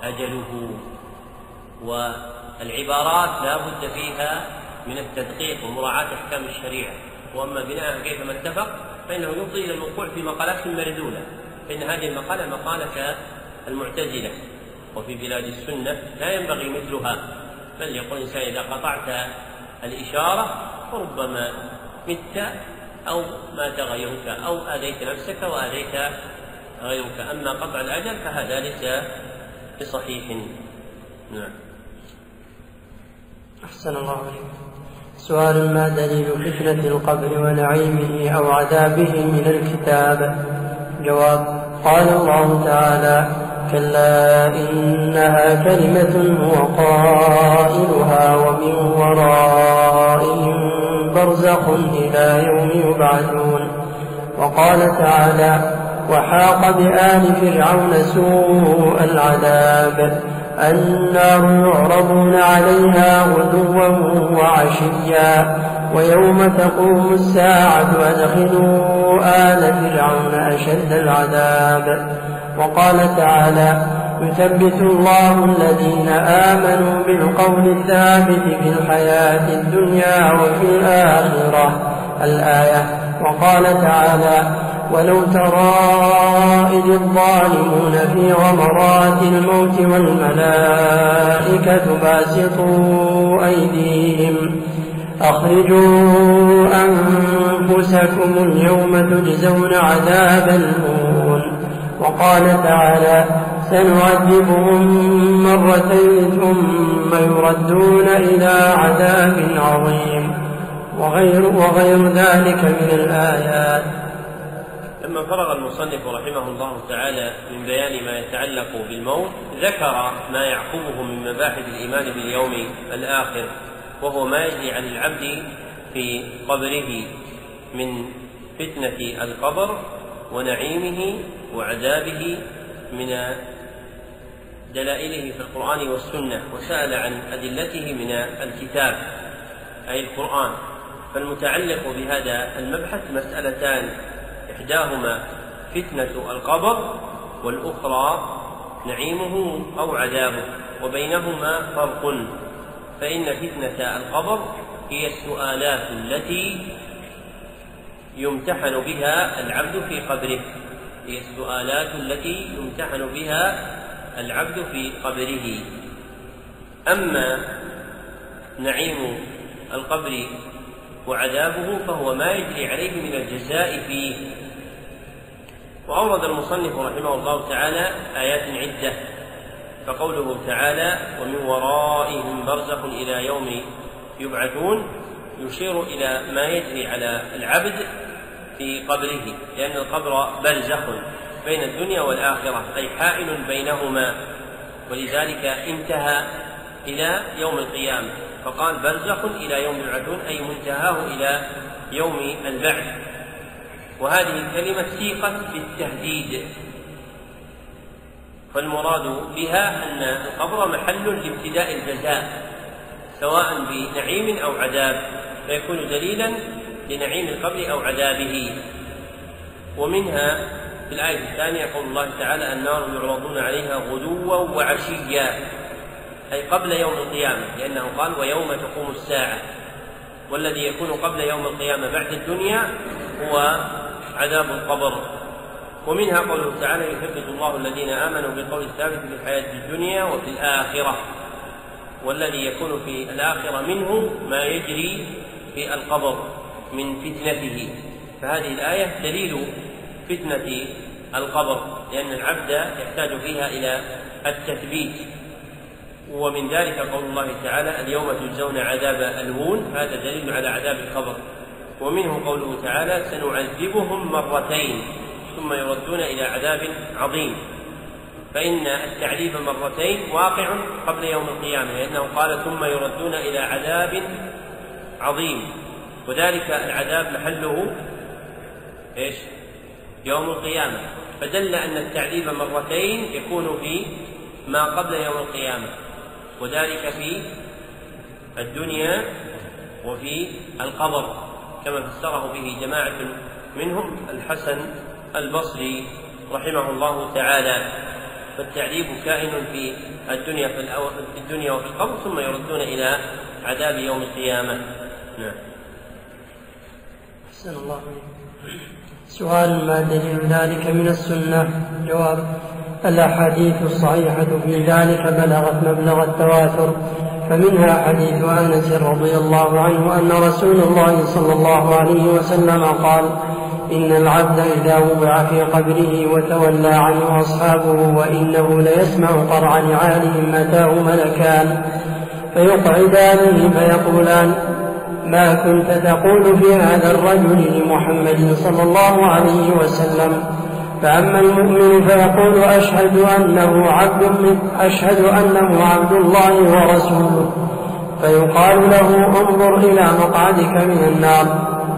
أجله. والعبارات لا بد فيها من التدقيق ومراعاة أحكام الشريعة. وأما بناء كيفما اتفق فإنه يفضي إلى الوقوع في مقالات مردودة. فإن هذه المقالة مقالة المعتزلة. وفي بلاد السنة لا ينبغي مثلها. بل يقول الإنسان إذا قطعت الإشارة فربما مت أو مات غيرك أو آذيت نفسك وآذيت غيرك. أما قطع الأجل فهذا ليس بصحيح. نعم. أحسن الله عليكم سؤال ما دليل فتنة القبر ونعيمه أو عذابه من الكتاب؟ جواب قال الله تعالى كلا إنها كلمة هو قائلها ومن ورائهم برزخ إلى يوم يبعثون. وقال تعالى وحاق بآل فرعون سوء العذاب. النار يعرضون عليها غدوا وعشيا. ويوم تقوم الساعة أدخلوا آل فرعون أشد العذاب. وقال تعالى يثبت الله الذين آمنوا بالقول الثابت في الحياة الدنيا وفي الآخرة الآية. وقال تعالى ولو ترى إذ الظالمون في غمرات الموت والملائكة باسطوا أيديهم أخرجوا أنفسكم اليوم تجزون عذاب الهون وقال تعالى سنعذبهم مرتين ثم يردون إلى عذاب عظيم. وغير, وغير ذلك من الآيات. لما فرغ المصنف رحمه الله تعالى من بيان ما يتعلق بالموت ذكر ما يعقبه من مباحث الإيمان باليوم الآخر وهو ما يجري عن العبد في قبره من فتنة القبر ونعيمه وعذابه من دلائله في القرآن والسنة وسأل عن أدلته من الكتاب أي القرآن. فالمتعلق بهذا المبحث مسألتان إحداهما فتنة القبر والأخرى نعيمه أو عذابه وبينهما فرق. فإن فتنة القبر هي السؤالات التي يمتحن بها العبد في قبره. هي السؤالات التي يمتحن بها العبد في قبره. أما نعيم القبر وعذابه فهو ما يجري عليه من الجزاء فيه. وأورد المصنف رحمه الله تعالى آيات عدة. فقوله تعالى ومن ورائهم برزخ إلى يوم يبعثون يشير إلى ما يجري على العبد في قبره لأن القبر برزخ بين الدنيا والآخرة أي حائل بينهما. ولذلك انتهى إلى يوم القيامة. فقال برزخ إلى يوم يبعثون أي منتهاه إلى يوم البعث. وهذه الكلمة سيقت بالتهديد فالمراد بها أن القبر محل لابتداء الجزاء سواء بنعيم أو عذاب. فيكون دليلا لنعيم القبر أو عذابه. ومنها في الآية الثانية قول الله تعالى النار يعرضون عليها غدوا وعشيا أي قبل يوم القيامة لأنه قال ويوم تقوم الساعة. والذي يكون قبل يوم القيامة بعد الدنيا هو عذاب القبر. ومنها قوله تعالى يثبت الله الذين آمنوا بالقول الثابت في الحياة الدنيا وفي الآخرة. والذي يكون في الآخرة منه ما يجري في القبر. من فتنته. فهذه الآية دليل فتنة القبر لأن العبد يحتاج فيها إلى التثبيت. ومن ذلك قول الله تعالى اليوم تجزون عذاب الهون. هذا دليل على عذاب القبر. ومنه قوله تعالى سنعذبهم مرتين ثم يردون إلى عذاب عظيم. فإن التعذيب مرتين واقع قبل يوم القيامة لأنه قال ثم يردون إلى عذاب عظيم. وذلك العذاب محله إيش؟ يوم القيامة. فدل أن التعذيب مرتين يكون في ما قبل يوم القيامة وذلك في الدنيا وفي القبر كما فسره به جماعة منهم الحسن البصري رحمه الله تعالى. فالتعذيب كائن في الدنيا في, الدنيا وفي القبر ثم يردون إلى عذاب يوم القيامة. نعم. أحسن الله سؤال ما دليل ذلك من السنة؟ جواب الأحاديث الصحيحة في ذلك بلغت مبلغ التواتر فمنها حديث أنس رضي الله عنه أن رسول الله صلى الله عليه وسلم قال إن العبد إذا وضع في قبره وتولى عنه أصحابه وإنه ليسمع قرع نعالهم أتاه ملكان فيقعدانه فيقولان ما كنت تقول في هذا الرجل لمحمد صلى الله عليه وسلم. فأما المؤمن فيقول أشهد أنه عبد أشهد أنه عبد الله ورسوله. فيقال له انظر إلى مقعدك من النار.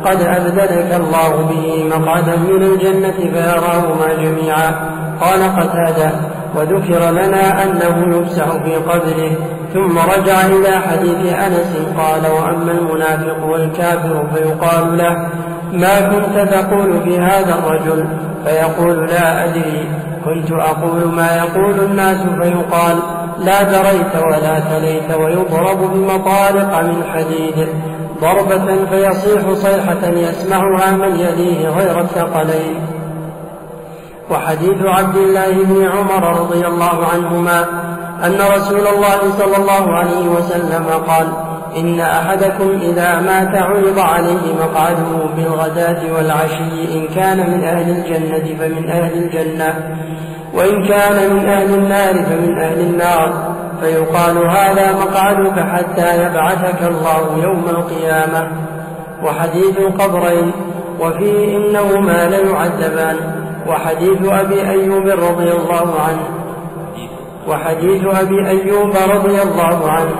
قد أبدلك الله به مقعدا من الجنة فيراهما جميعا. قال قتادة وذكر لنا أنه يفسح في قبره ثم رجع إلى حديث أنس قال وأما المنافق والكافر فيقال له ما كنت تقول في هذا الرجل؟ فيقول لا أدري. كنت أقول ما يقول الناس فيقال لا دريت ولا تليت ويضرب بمطارق من حديد. ضربة فيصيح صيحة يسمعها من يليه غير الثقلين. وحديث عبد الله بن عمر رضي الله عنهما أن رسول الله صلى الله عليه وسلم قال إن أحدكم إذا مات عرض عليه مقعده بالغداة والعشي إن كان من أهل الجنة فمن أهل الجنة وإن كان من أهل النار فمن أهل النار فيقال هذا مقعدك حتى يبعثك الله يوم القيامة. وحديث القبرين وفيه إنهما ليعذبان. وحديث أبي أيوب رضي الله عنه. وحديث أبي أيوب رضي الله عنه.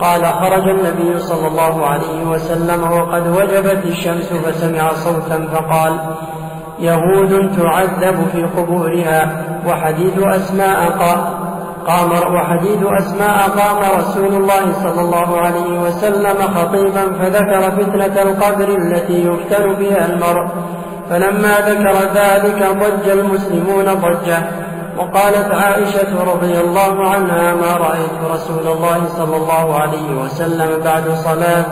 قال خرج النبي صلى الله عليه وسلم وقد وجبت الشمس فسمع صوتا فقال يهود تعذب في قبورها. وحديث أسماء قام وحديث أسماء قام رسول الله صلى الله عليه وسلم خطيبا فذكر فتنة القبر التي يفتن بها المرء. فلما ذكر ذلك ضج المسلمون ضجة وقالت عائشة رضي الله عنها ما رأيت رسول الله صلى الله عليه وسلم بعد صلاة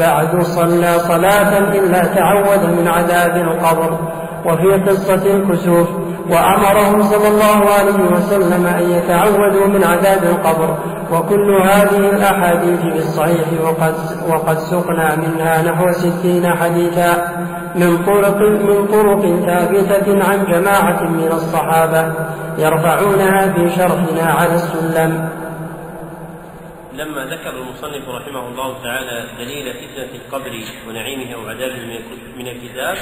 بعد صلى صلاة إلا تعود من عذاب القبر. وفي قصة الكسوف وأمرهم صلى الله عليه وسلم أن يتعودوا من عذاب القبر. وكل هذه الأحاديث بالصحيح وقد, وقد سقنا منها نحو ستين حديثا من طرق من طرق ثابتة عن جماعة من الصحابة يرفعونها في شرحنا على السلم. لما ذكر المصنف رحمه الله تعالى دليل فتنة القبر ونعيمه وعذابه من الكتاب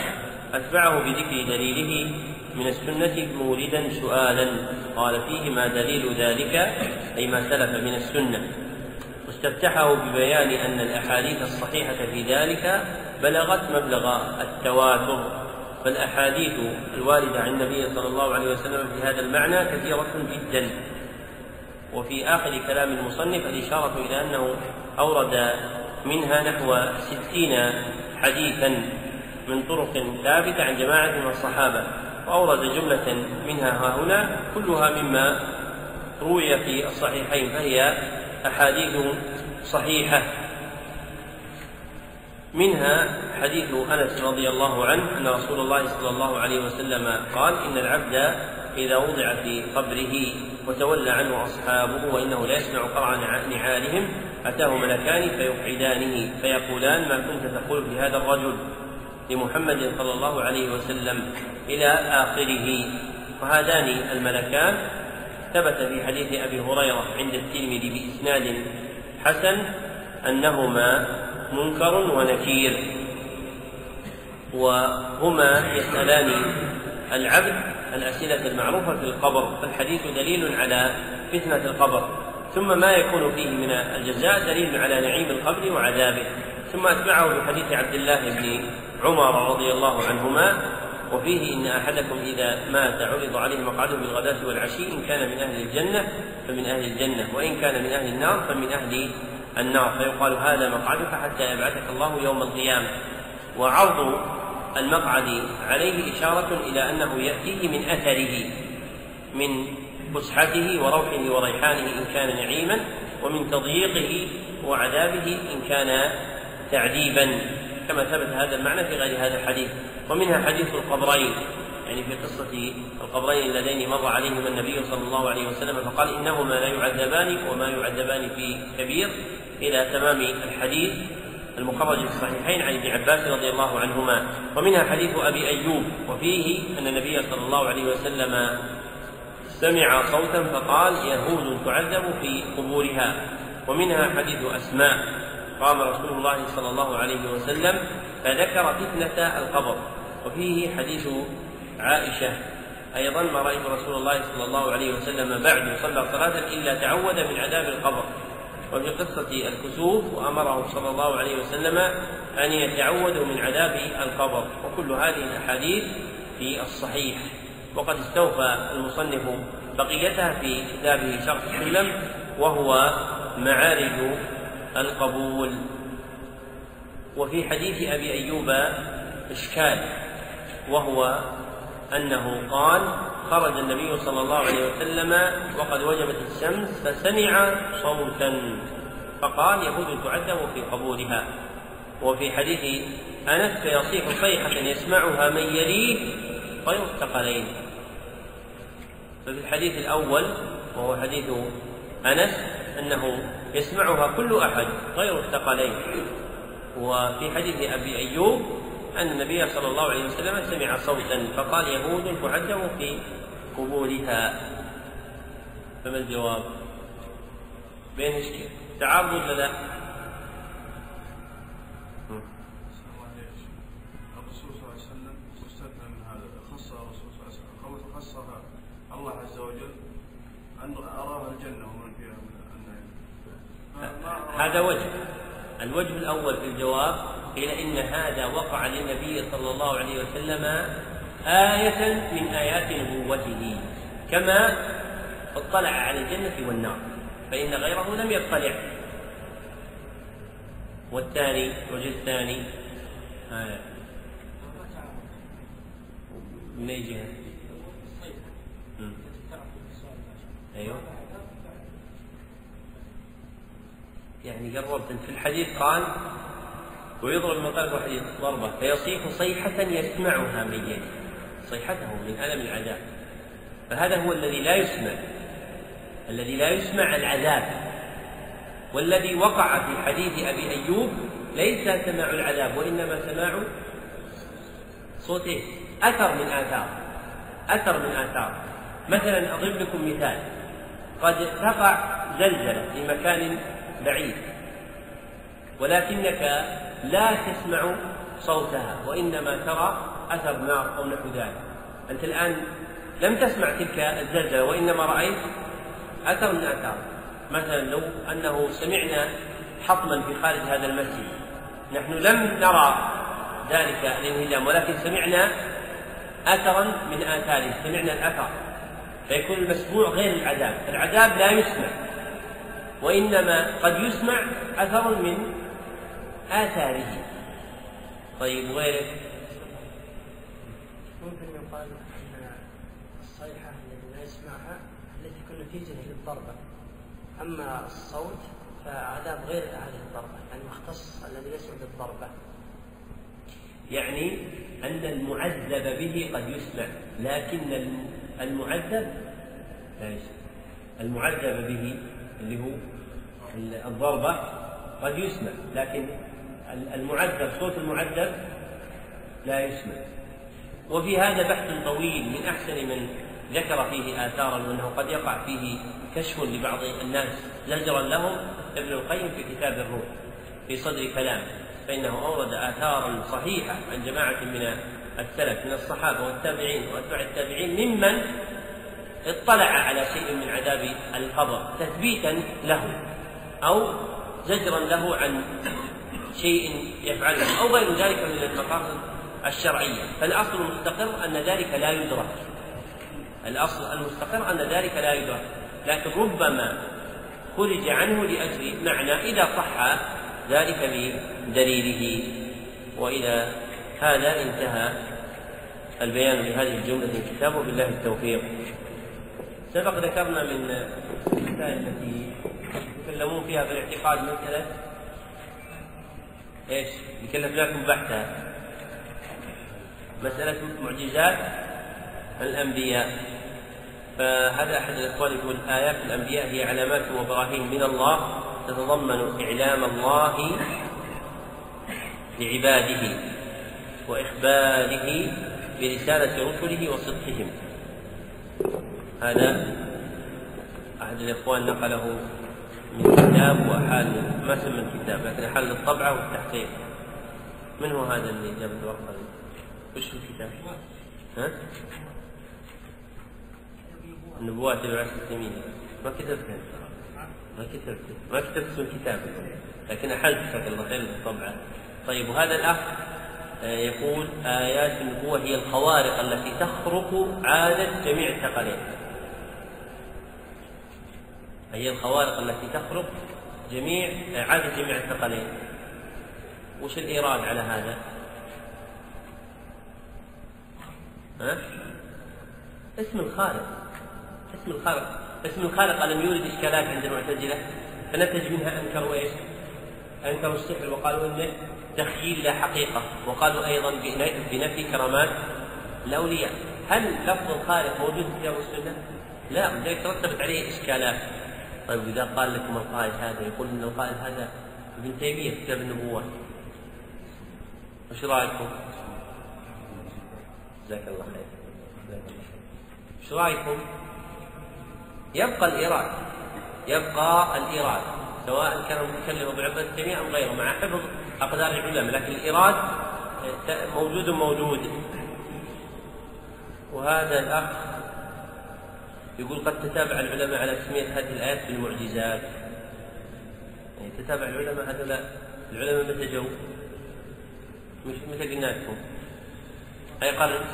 أتبعه بذكر دليله من السنة موردا سؤالا. قال فيه ما دليل ذلك أي ما سلف من السنة. واستفتحه ببيان أن الأحاديث الصحيحة في ذلك بلغت مبلغ التواتر. فالأحاديث الواردة عن النبي صلى الله عليه وسلم في هذا المعنى كثيرة جدا. وفي آخر كلام المصنف الإشارة إلى أنه أورد منها نحو ستين حديثا. من طرق ثابتة عن جماعة من الصحابة وأورد جملة منها ها هنا كلها مما روي في الصحيحين فهي أحاديث صحيحة. منها حديث أنس رضي الله عنه أن رسول الله صلى الله عليه وسلم قال إن العبد إذا وضع في قبره وتولى عنه أصحابه وإنه لا يسمع قرع نعالهم أتاه ملكان فيقعدانه فيقولان ما كنت تقول في هذا الرجل؟ لمحمد صلى الله عليه وسلم إلى آخره. وهذان الملكان ثبت في حديث أبي هريرة عند الترمذي بإسناد حسن أنهما منكر ونكير. وهما يسألان العبد الأسئلة المعروفة في القبر فالحديث دليل على فتنة القبر. ثم ما يكون فيه من الجزاء دليل على نعيم القبر وعذابه. ثم أتبعه بحديث عبد الله بن عمر رضي الله عنهما وفيه إن أحدكم إذا مات عرض عليه مقعده بالغداة والعشي إن كان من أهل الجنة فمن أهل الجنة وإن كان من أهل النار فمن أهل النار. فيقال هذا مقعدك حتى يبعثك الله يوم القيامة. وعرض المقعد عليه إشارة إلى أنه يأتيه من أثره من فسحته وروحه وريحانه إن كان نعيما ومن تضييقه وعذابه إن كان تعذيبا. كما ثبت هذا المعنى في غير هذا الحديث ومنها حديث القبرين يعني في قصة القبرين اللذين مر عليهما النبي صلى الله عليه وسلم فقال إنهما لا يعذبان وما يعذبان في كبير. إلى تمام الحديث المخرج في الصحيحين عن ابن عباس رضي الله عنهما ومنها حديث أبي أيوب وفيه أن النبي صلى الله عليه وسلم سمع صوتا فقال يهود تعذب في قبورها. ومنها حديث أسماء قام رسول الله صلى الله عليه وسلم فذكر فتنة القبر. وفيه حديث عائشة. أيضا ما رأيت رسول الله صلى الله عليه وسلم بعد صلى صلاة إلا تعود من عذاب القبر. وفي قصة الكسوف وأمره صلى الله عليه وسلم أن يتعودوا من عذاب القبر. وكل هذه الأحاديث في الصحيح. وقد استوفى المصنف بقيتها في كتابه شرح السلم وهو معارج القبول. وفي حديث أبي أيوب إشكال وهو أنه قال خرج النبي صلى الله عليه وسلم وقد وجبت الشمس فسمع صوتا فقال يهود تعذب في قبورها. وفي حديث أنس فيصيح صيحة يسمعها من يليه غير الثقلين ففي الحديث الأول وهو حديث أنس أنه يسمعها كل أحد غير الثقلين وفي حديث أبي أيوب أن النبي صلى الله عليه وسلم سمع صوتا فقال يهود تعذب في قبورها فما الجواب؟ بين ولا لا؟ الرسول صلى الله عليه وسلم مستثنى من هذا خص الرسول صلى الله عليه وسلم قول خصها الله عز وجل ان اراها الجنه ومن فيها من النعيم هذا وجه الأول في الجواب قيل إن هذا وقع للنبي صلى الله عليه وسلم آية من آيات نبوته. كما اطلع على الجنة والنار فإن غيره لم يطلع. والثاني الوجه الثاني. آية من أي جهة؟ أيوه. يعني قربت في الحديث قال ويضرب من قلب الحديث ضربة فيصيح صيحة يسمعها من يده صيحته من ألم العذاب. فهذا هو الذي لا يسمع الذي لا يسمع العذاب. والذي وقع في حديث أبي أيوب ليس سماع العذاب وإنما سماع صوته أثر من آثار أثر من آثار. مثلا أضرب لكم مثال قد تقع زلزلة في مكان بعيد. ولكنك لا تسمع صوتها وإنما ترى أثر نار أو نحو ذلك. أنت الآن لم تسمع تلك الزلزلة وإنما رأيت أثر من آثار. مثلا لو أنه سمعنا حطما في خارج هذا المسجد. نحن لم نرى ذلك الانهدام ولكن سمعنا أثرا من آثاره سمعنا الأثر. فيكون المسموع غير العذاب. العذاب لا يسمع. وإنما قد يسمع أثر من آثاره. طيب وغيره ممكن يقال أن الصيحة التي لا يسمعها التي تكون نتيجة للضربة. أما الصوت فعذاب غير هذه الضربة يعني مختص الذي ليس بالضربة. يعني أن المعذب به قد يسمع لكن الم- المعذب لا يسمع. المعذب به اللي هو الضربة قد يسمع لكن ال- المعذب صوت المعذب لا يسمع. وفي هذا بحث طويل من أحسن من ذكر فيه آثارا وأنه قد يقع فيه كشف لبعض الناس زجرا لهم ابن القيم في كتاب الروح في صدر كلام فإنه أورد آثارا صحيحة عن جماعة من السلف من الصحابة والتابعين وأتباع التابعين ممن اطلع على شيء من عذاب القبر تثبيتا له أو زجرا له عن شيء يفعله أو غير ذلك من المقاصد الشرعية. فالأصل المستقر أن ذلك لا يدرك. الأصل المستقر أن ذلك لا يدرك. لكن ربما خرج عنه لأجل معنى إذا صح ذلك بدليله. وإلى هذا انتهى البيان لهذه الجملة. من كتابه بالله التوفيق. سبق ذكرنا من المسائل التي يتكلمون فيها في الاعتقاد مسألة إيش؟ كلفناكم بحثها مسألة معجزات الأنبياء. فهذا أحد الإخوان يقول آيات الأنبياء هي علامات وبراهين من الله تتضمن إعلام الله لعباده وإخباره برسالة رسله وصدقهم. هذا أحد الإخوان نقله من كتاب وأحال ما سمى الكتاب لكن أحال الطبعة والتحقيق. من هو هذا اللي جاب الورقة؟ وش الكتاب؟ ها؟ النبوات تبع التيمية ما كتبت ما كتبت. ما كتبت اسم الكتاب. لكن أحلت جزاك الله خير بالطبعة طيب وهذا الأخ آه، يقول آيات النبوة هي الخوارق التي تخرق عادة جميع الثقلين هي الخوارق التي تخرق جميع عادة جميع الثقلين وش الإيراد على هذا؟ ها؟ اسم الخالق اسم الخالق اسم الخالق ألم يورد إشكالات عند المعتزلة فنتج منها أنكروا إيش؟ أنكروا السحر وقالوا إنه تخيل لا حقيقة وقالوا أيضا بن- بنفي كرامات الأولياء هل لفظ الخالق موجود في كتاب السنة؟ لا لذلك ترتبت عليه إشكالات طيب إذا قال لكم القائل هذا يقول إن القائل هذا ابن تيمية في كتاب النبوة وش رأيكم؟ جزاك الله خير إيش رأيكم؟ يبقى الإيراد يبقى الإيراد سواء كان المتكلم أبو عبد التيمية ام غيره مع حفظ أقدار العلماء لكن الإيراد موجود موجود وهذا الأخ يقول قد تتابع العلماء على تسمية هذه الآيات بالمعجزات يعني تتابع العلماء هذول العلماء متى جو؟ مش متى قلنا لكم؟ أي قرن؟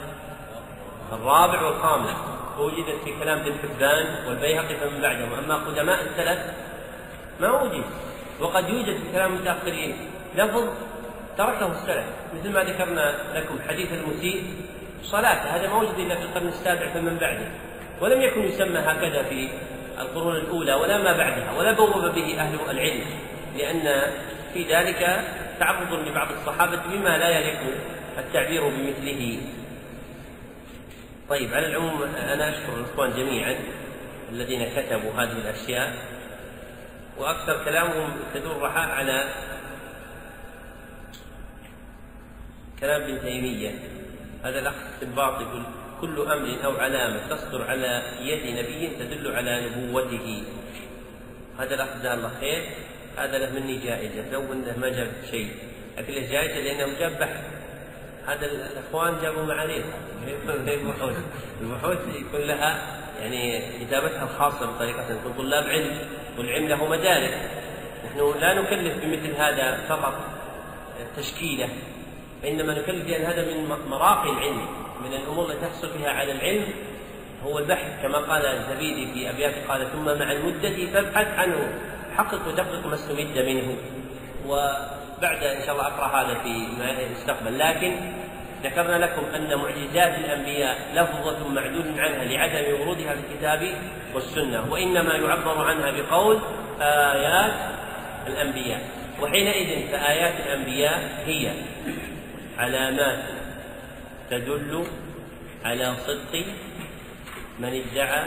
الرابع والخامس. وجدت في كلام ابن حبان والبيهقي فمن بعدهم. أما قدماء السلف ما وجد. وقد يوجد في كلام المتأخرين لفظ تركه السلف. مثل ما ذكرنا لكم حديث المسيء. صلاة. هذا ما وجد إلا في القرن السابع فمن بعده. ولم يكن يسمى هكذا في القرون الأولى ولا ما بعدها ولا بوب به أهل العلم لأن في ذلك تعرض لبعض الصحابة بما لا يليق التعبير بمثله. طيب على العموم أنا أشكر الإخوان جميعا الذين كتبوا هذه الأشياء وأكثر كلامهم تدور رحاء على كلام ابن تيمية هذا الأخ الباطل يقول كل أمر أو علامة تصدر على يد نبي تدل على نبوته. هذا الأخ جزاه الله خير. هذا له مني جائزة. لو أنه ما جاب شيء. لكن له جائزة لأنه جاب بحث. هذا الإخوان جابوا معاريف البحوث. البحوث يكون لها يعني كتابتها الخاصة بطريقة يكون طلاب علم. والعلم له مدارس نحن لا نكلف بمثل هذا فقط تشكيلة. وإنما نكلف لأن هذا من مراقي العلم. من الأمور التي تحصل فيها على العلم هو البحث كما قال الزبيدي في أبيات قال ثم مع المدة فابحث عنه حقق ودقق ما استمد منه. وبعد إن شاء الله أقرأ هذا في المستقبل. لكن ذكرنا لكم أن معجزات الأنبياء لفظة معدود عنها لعدم ورودها في الكتاب والسنة وإنما يعبر عنها بقول آيات الأنبياء. وحينئذ فآيات الأنبياء هي علامات تدل على صدق من ادعى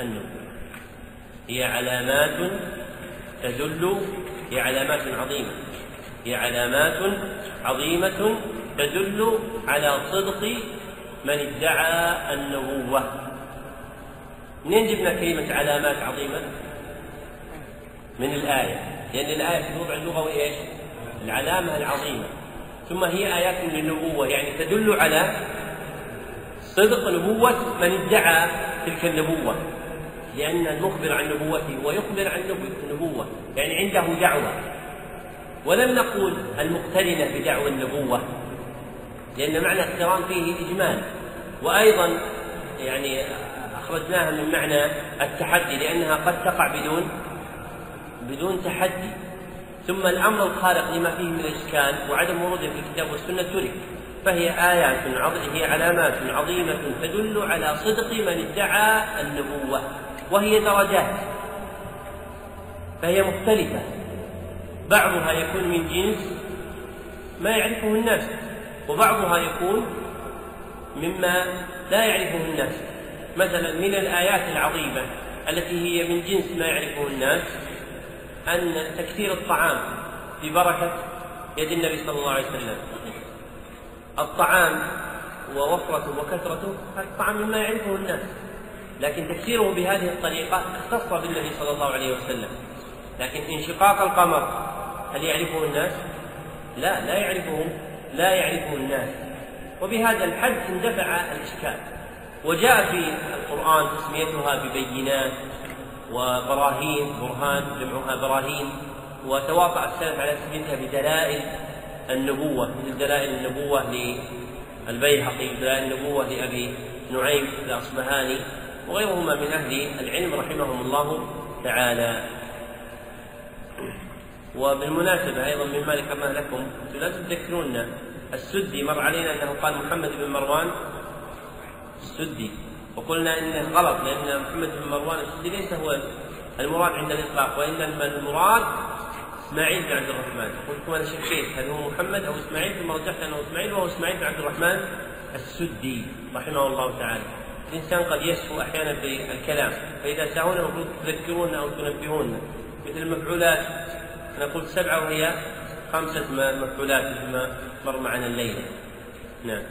النبوة هي علامات تدل هي علامات عظيمة. هي علامات عظيمة تدل على صدق من ادعى النبوة. منين جبنا كلمة علامات عظيمة؟ من الآية. لأن الآية في الوضع اللغوي إيش؟ العلامة العظيمة. ثم هي آيات للنبوة يعني تدل على صدق نبوة من ادعى تلك النبوة لأن المخبر عن نبوته ويخبر عن النبوة يعني عنده دعوة. ولم نقول المقترنة بدعوى النبوة لأن معنى اقتران فيه إجمال. وأيضا يعني أخرجناها من معنى التحدي لأنها قد تقع بدون بدون تحدي. ثم الأمر الخارق لما فيه من الإشكال وعدم وروده في الكتاب والسنة ترك فهي آيات هي علامات عظيمة تدل على صدق من ادعى النبوة وهي درجات فهي مختلفة. بعضها يكون من جنس ما يعرفه الناس وبعضها يكون مما لا يعرفه الناس. مثلا من الآيات العظيمة التي هي من جنس ما يعرفه الناس أن تكثير الطعام ببركة يد النبي صلى الله عليه وسلم. الطعام ووفرته وكثرته هذا الطعام مما يعرفه الناس لكن تكثيره بهذه الطريقة اختص بالنبي صلى الله عليه وسلم. لكن انشقاق القمر هل يعرفه الناس؟ لا لا يعرفه لا يعرفه الناس. وبهذا الحد اندفع الإشكال. وجاء في القرآن تسميتها ببينات وبراهين برهان جمعها براهين وتواطأ السلف على تسميتها بدلائل النبوة مثل دلائل النبوة للبيهقي دلائل النبوة لأبي نعيم الأصبهاني وغيرهما من أهل العلم رحمهم الله تعالى. وبالمناسبة أيضا مما ذكرناه لكم لا تذكرون السدي مر علينا أنه قال محمد بن مروان السدي. وقلنا انه غلط لأن محمد بن مروان السدي ليس هو المراد عند الإطلاق وإنما المراد إسماعيل بن عبد الرحمن. قلت أنا شكيت هل هو محمد أو إسماعيل؟ ثم رجحت أنه إسماعيل وهو إسماعيل بن عبد الرحمن السدي رحمه الله تعالى. الإنسان قد يسهو أحيانا في الكلام فإذا سهونا المفروض تذكرونا أو تنبهونا مثل المفعولات أنا قلت سبعة وهي خمسة مفعولات مثل ما مر معنا الليلة. نعم.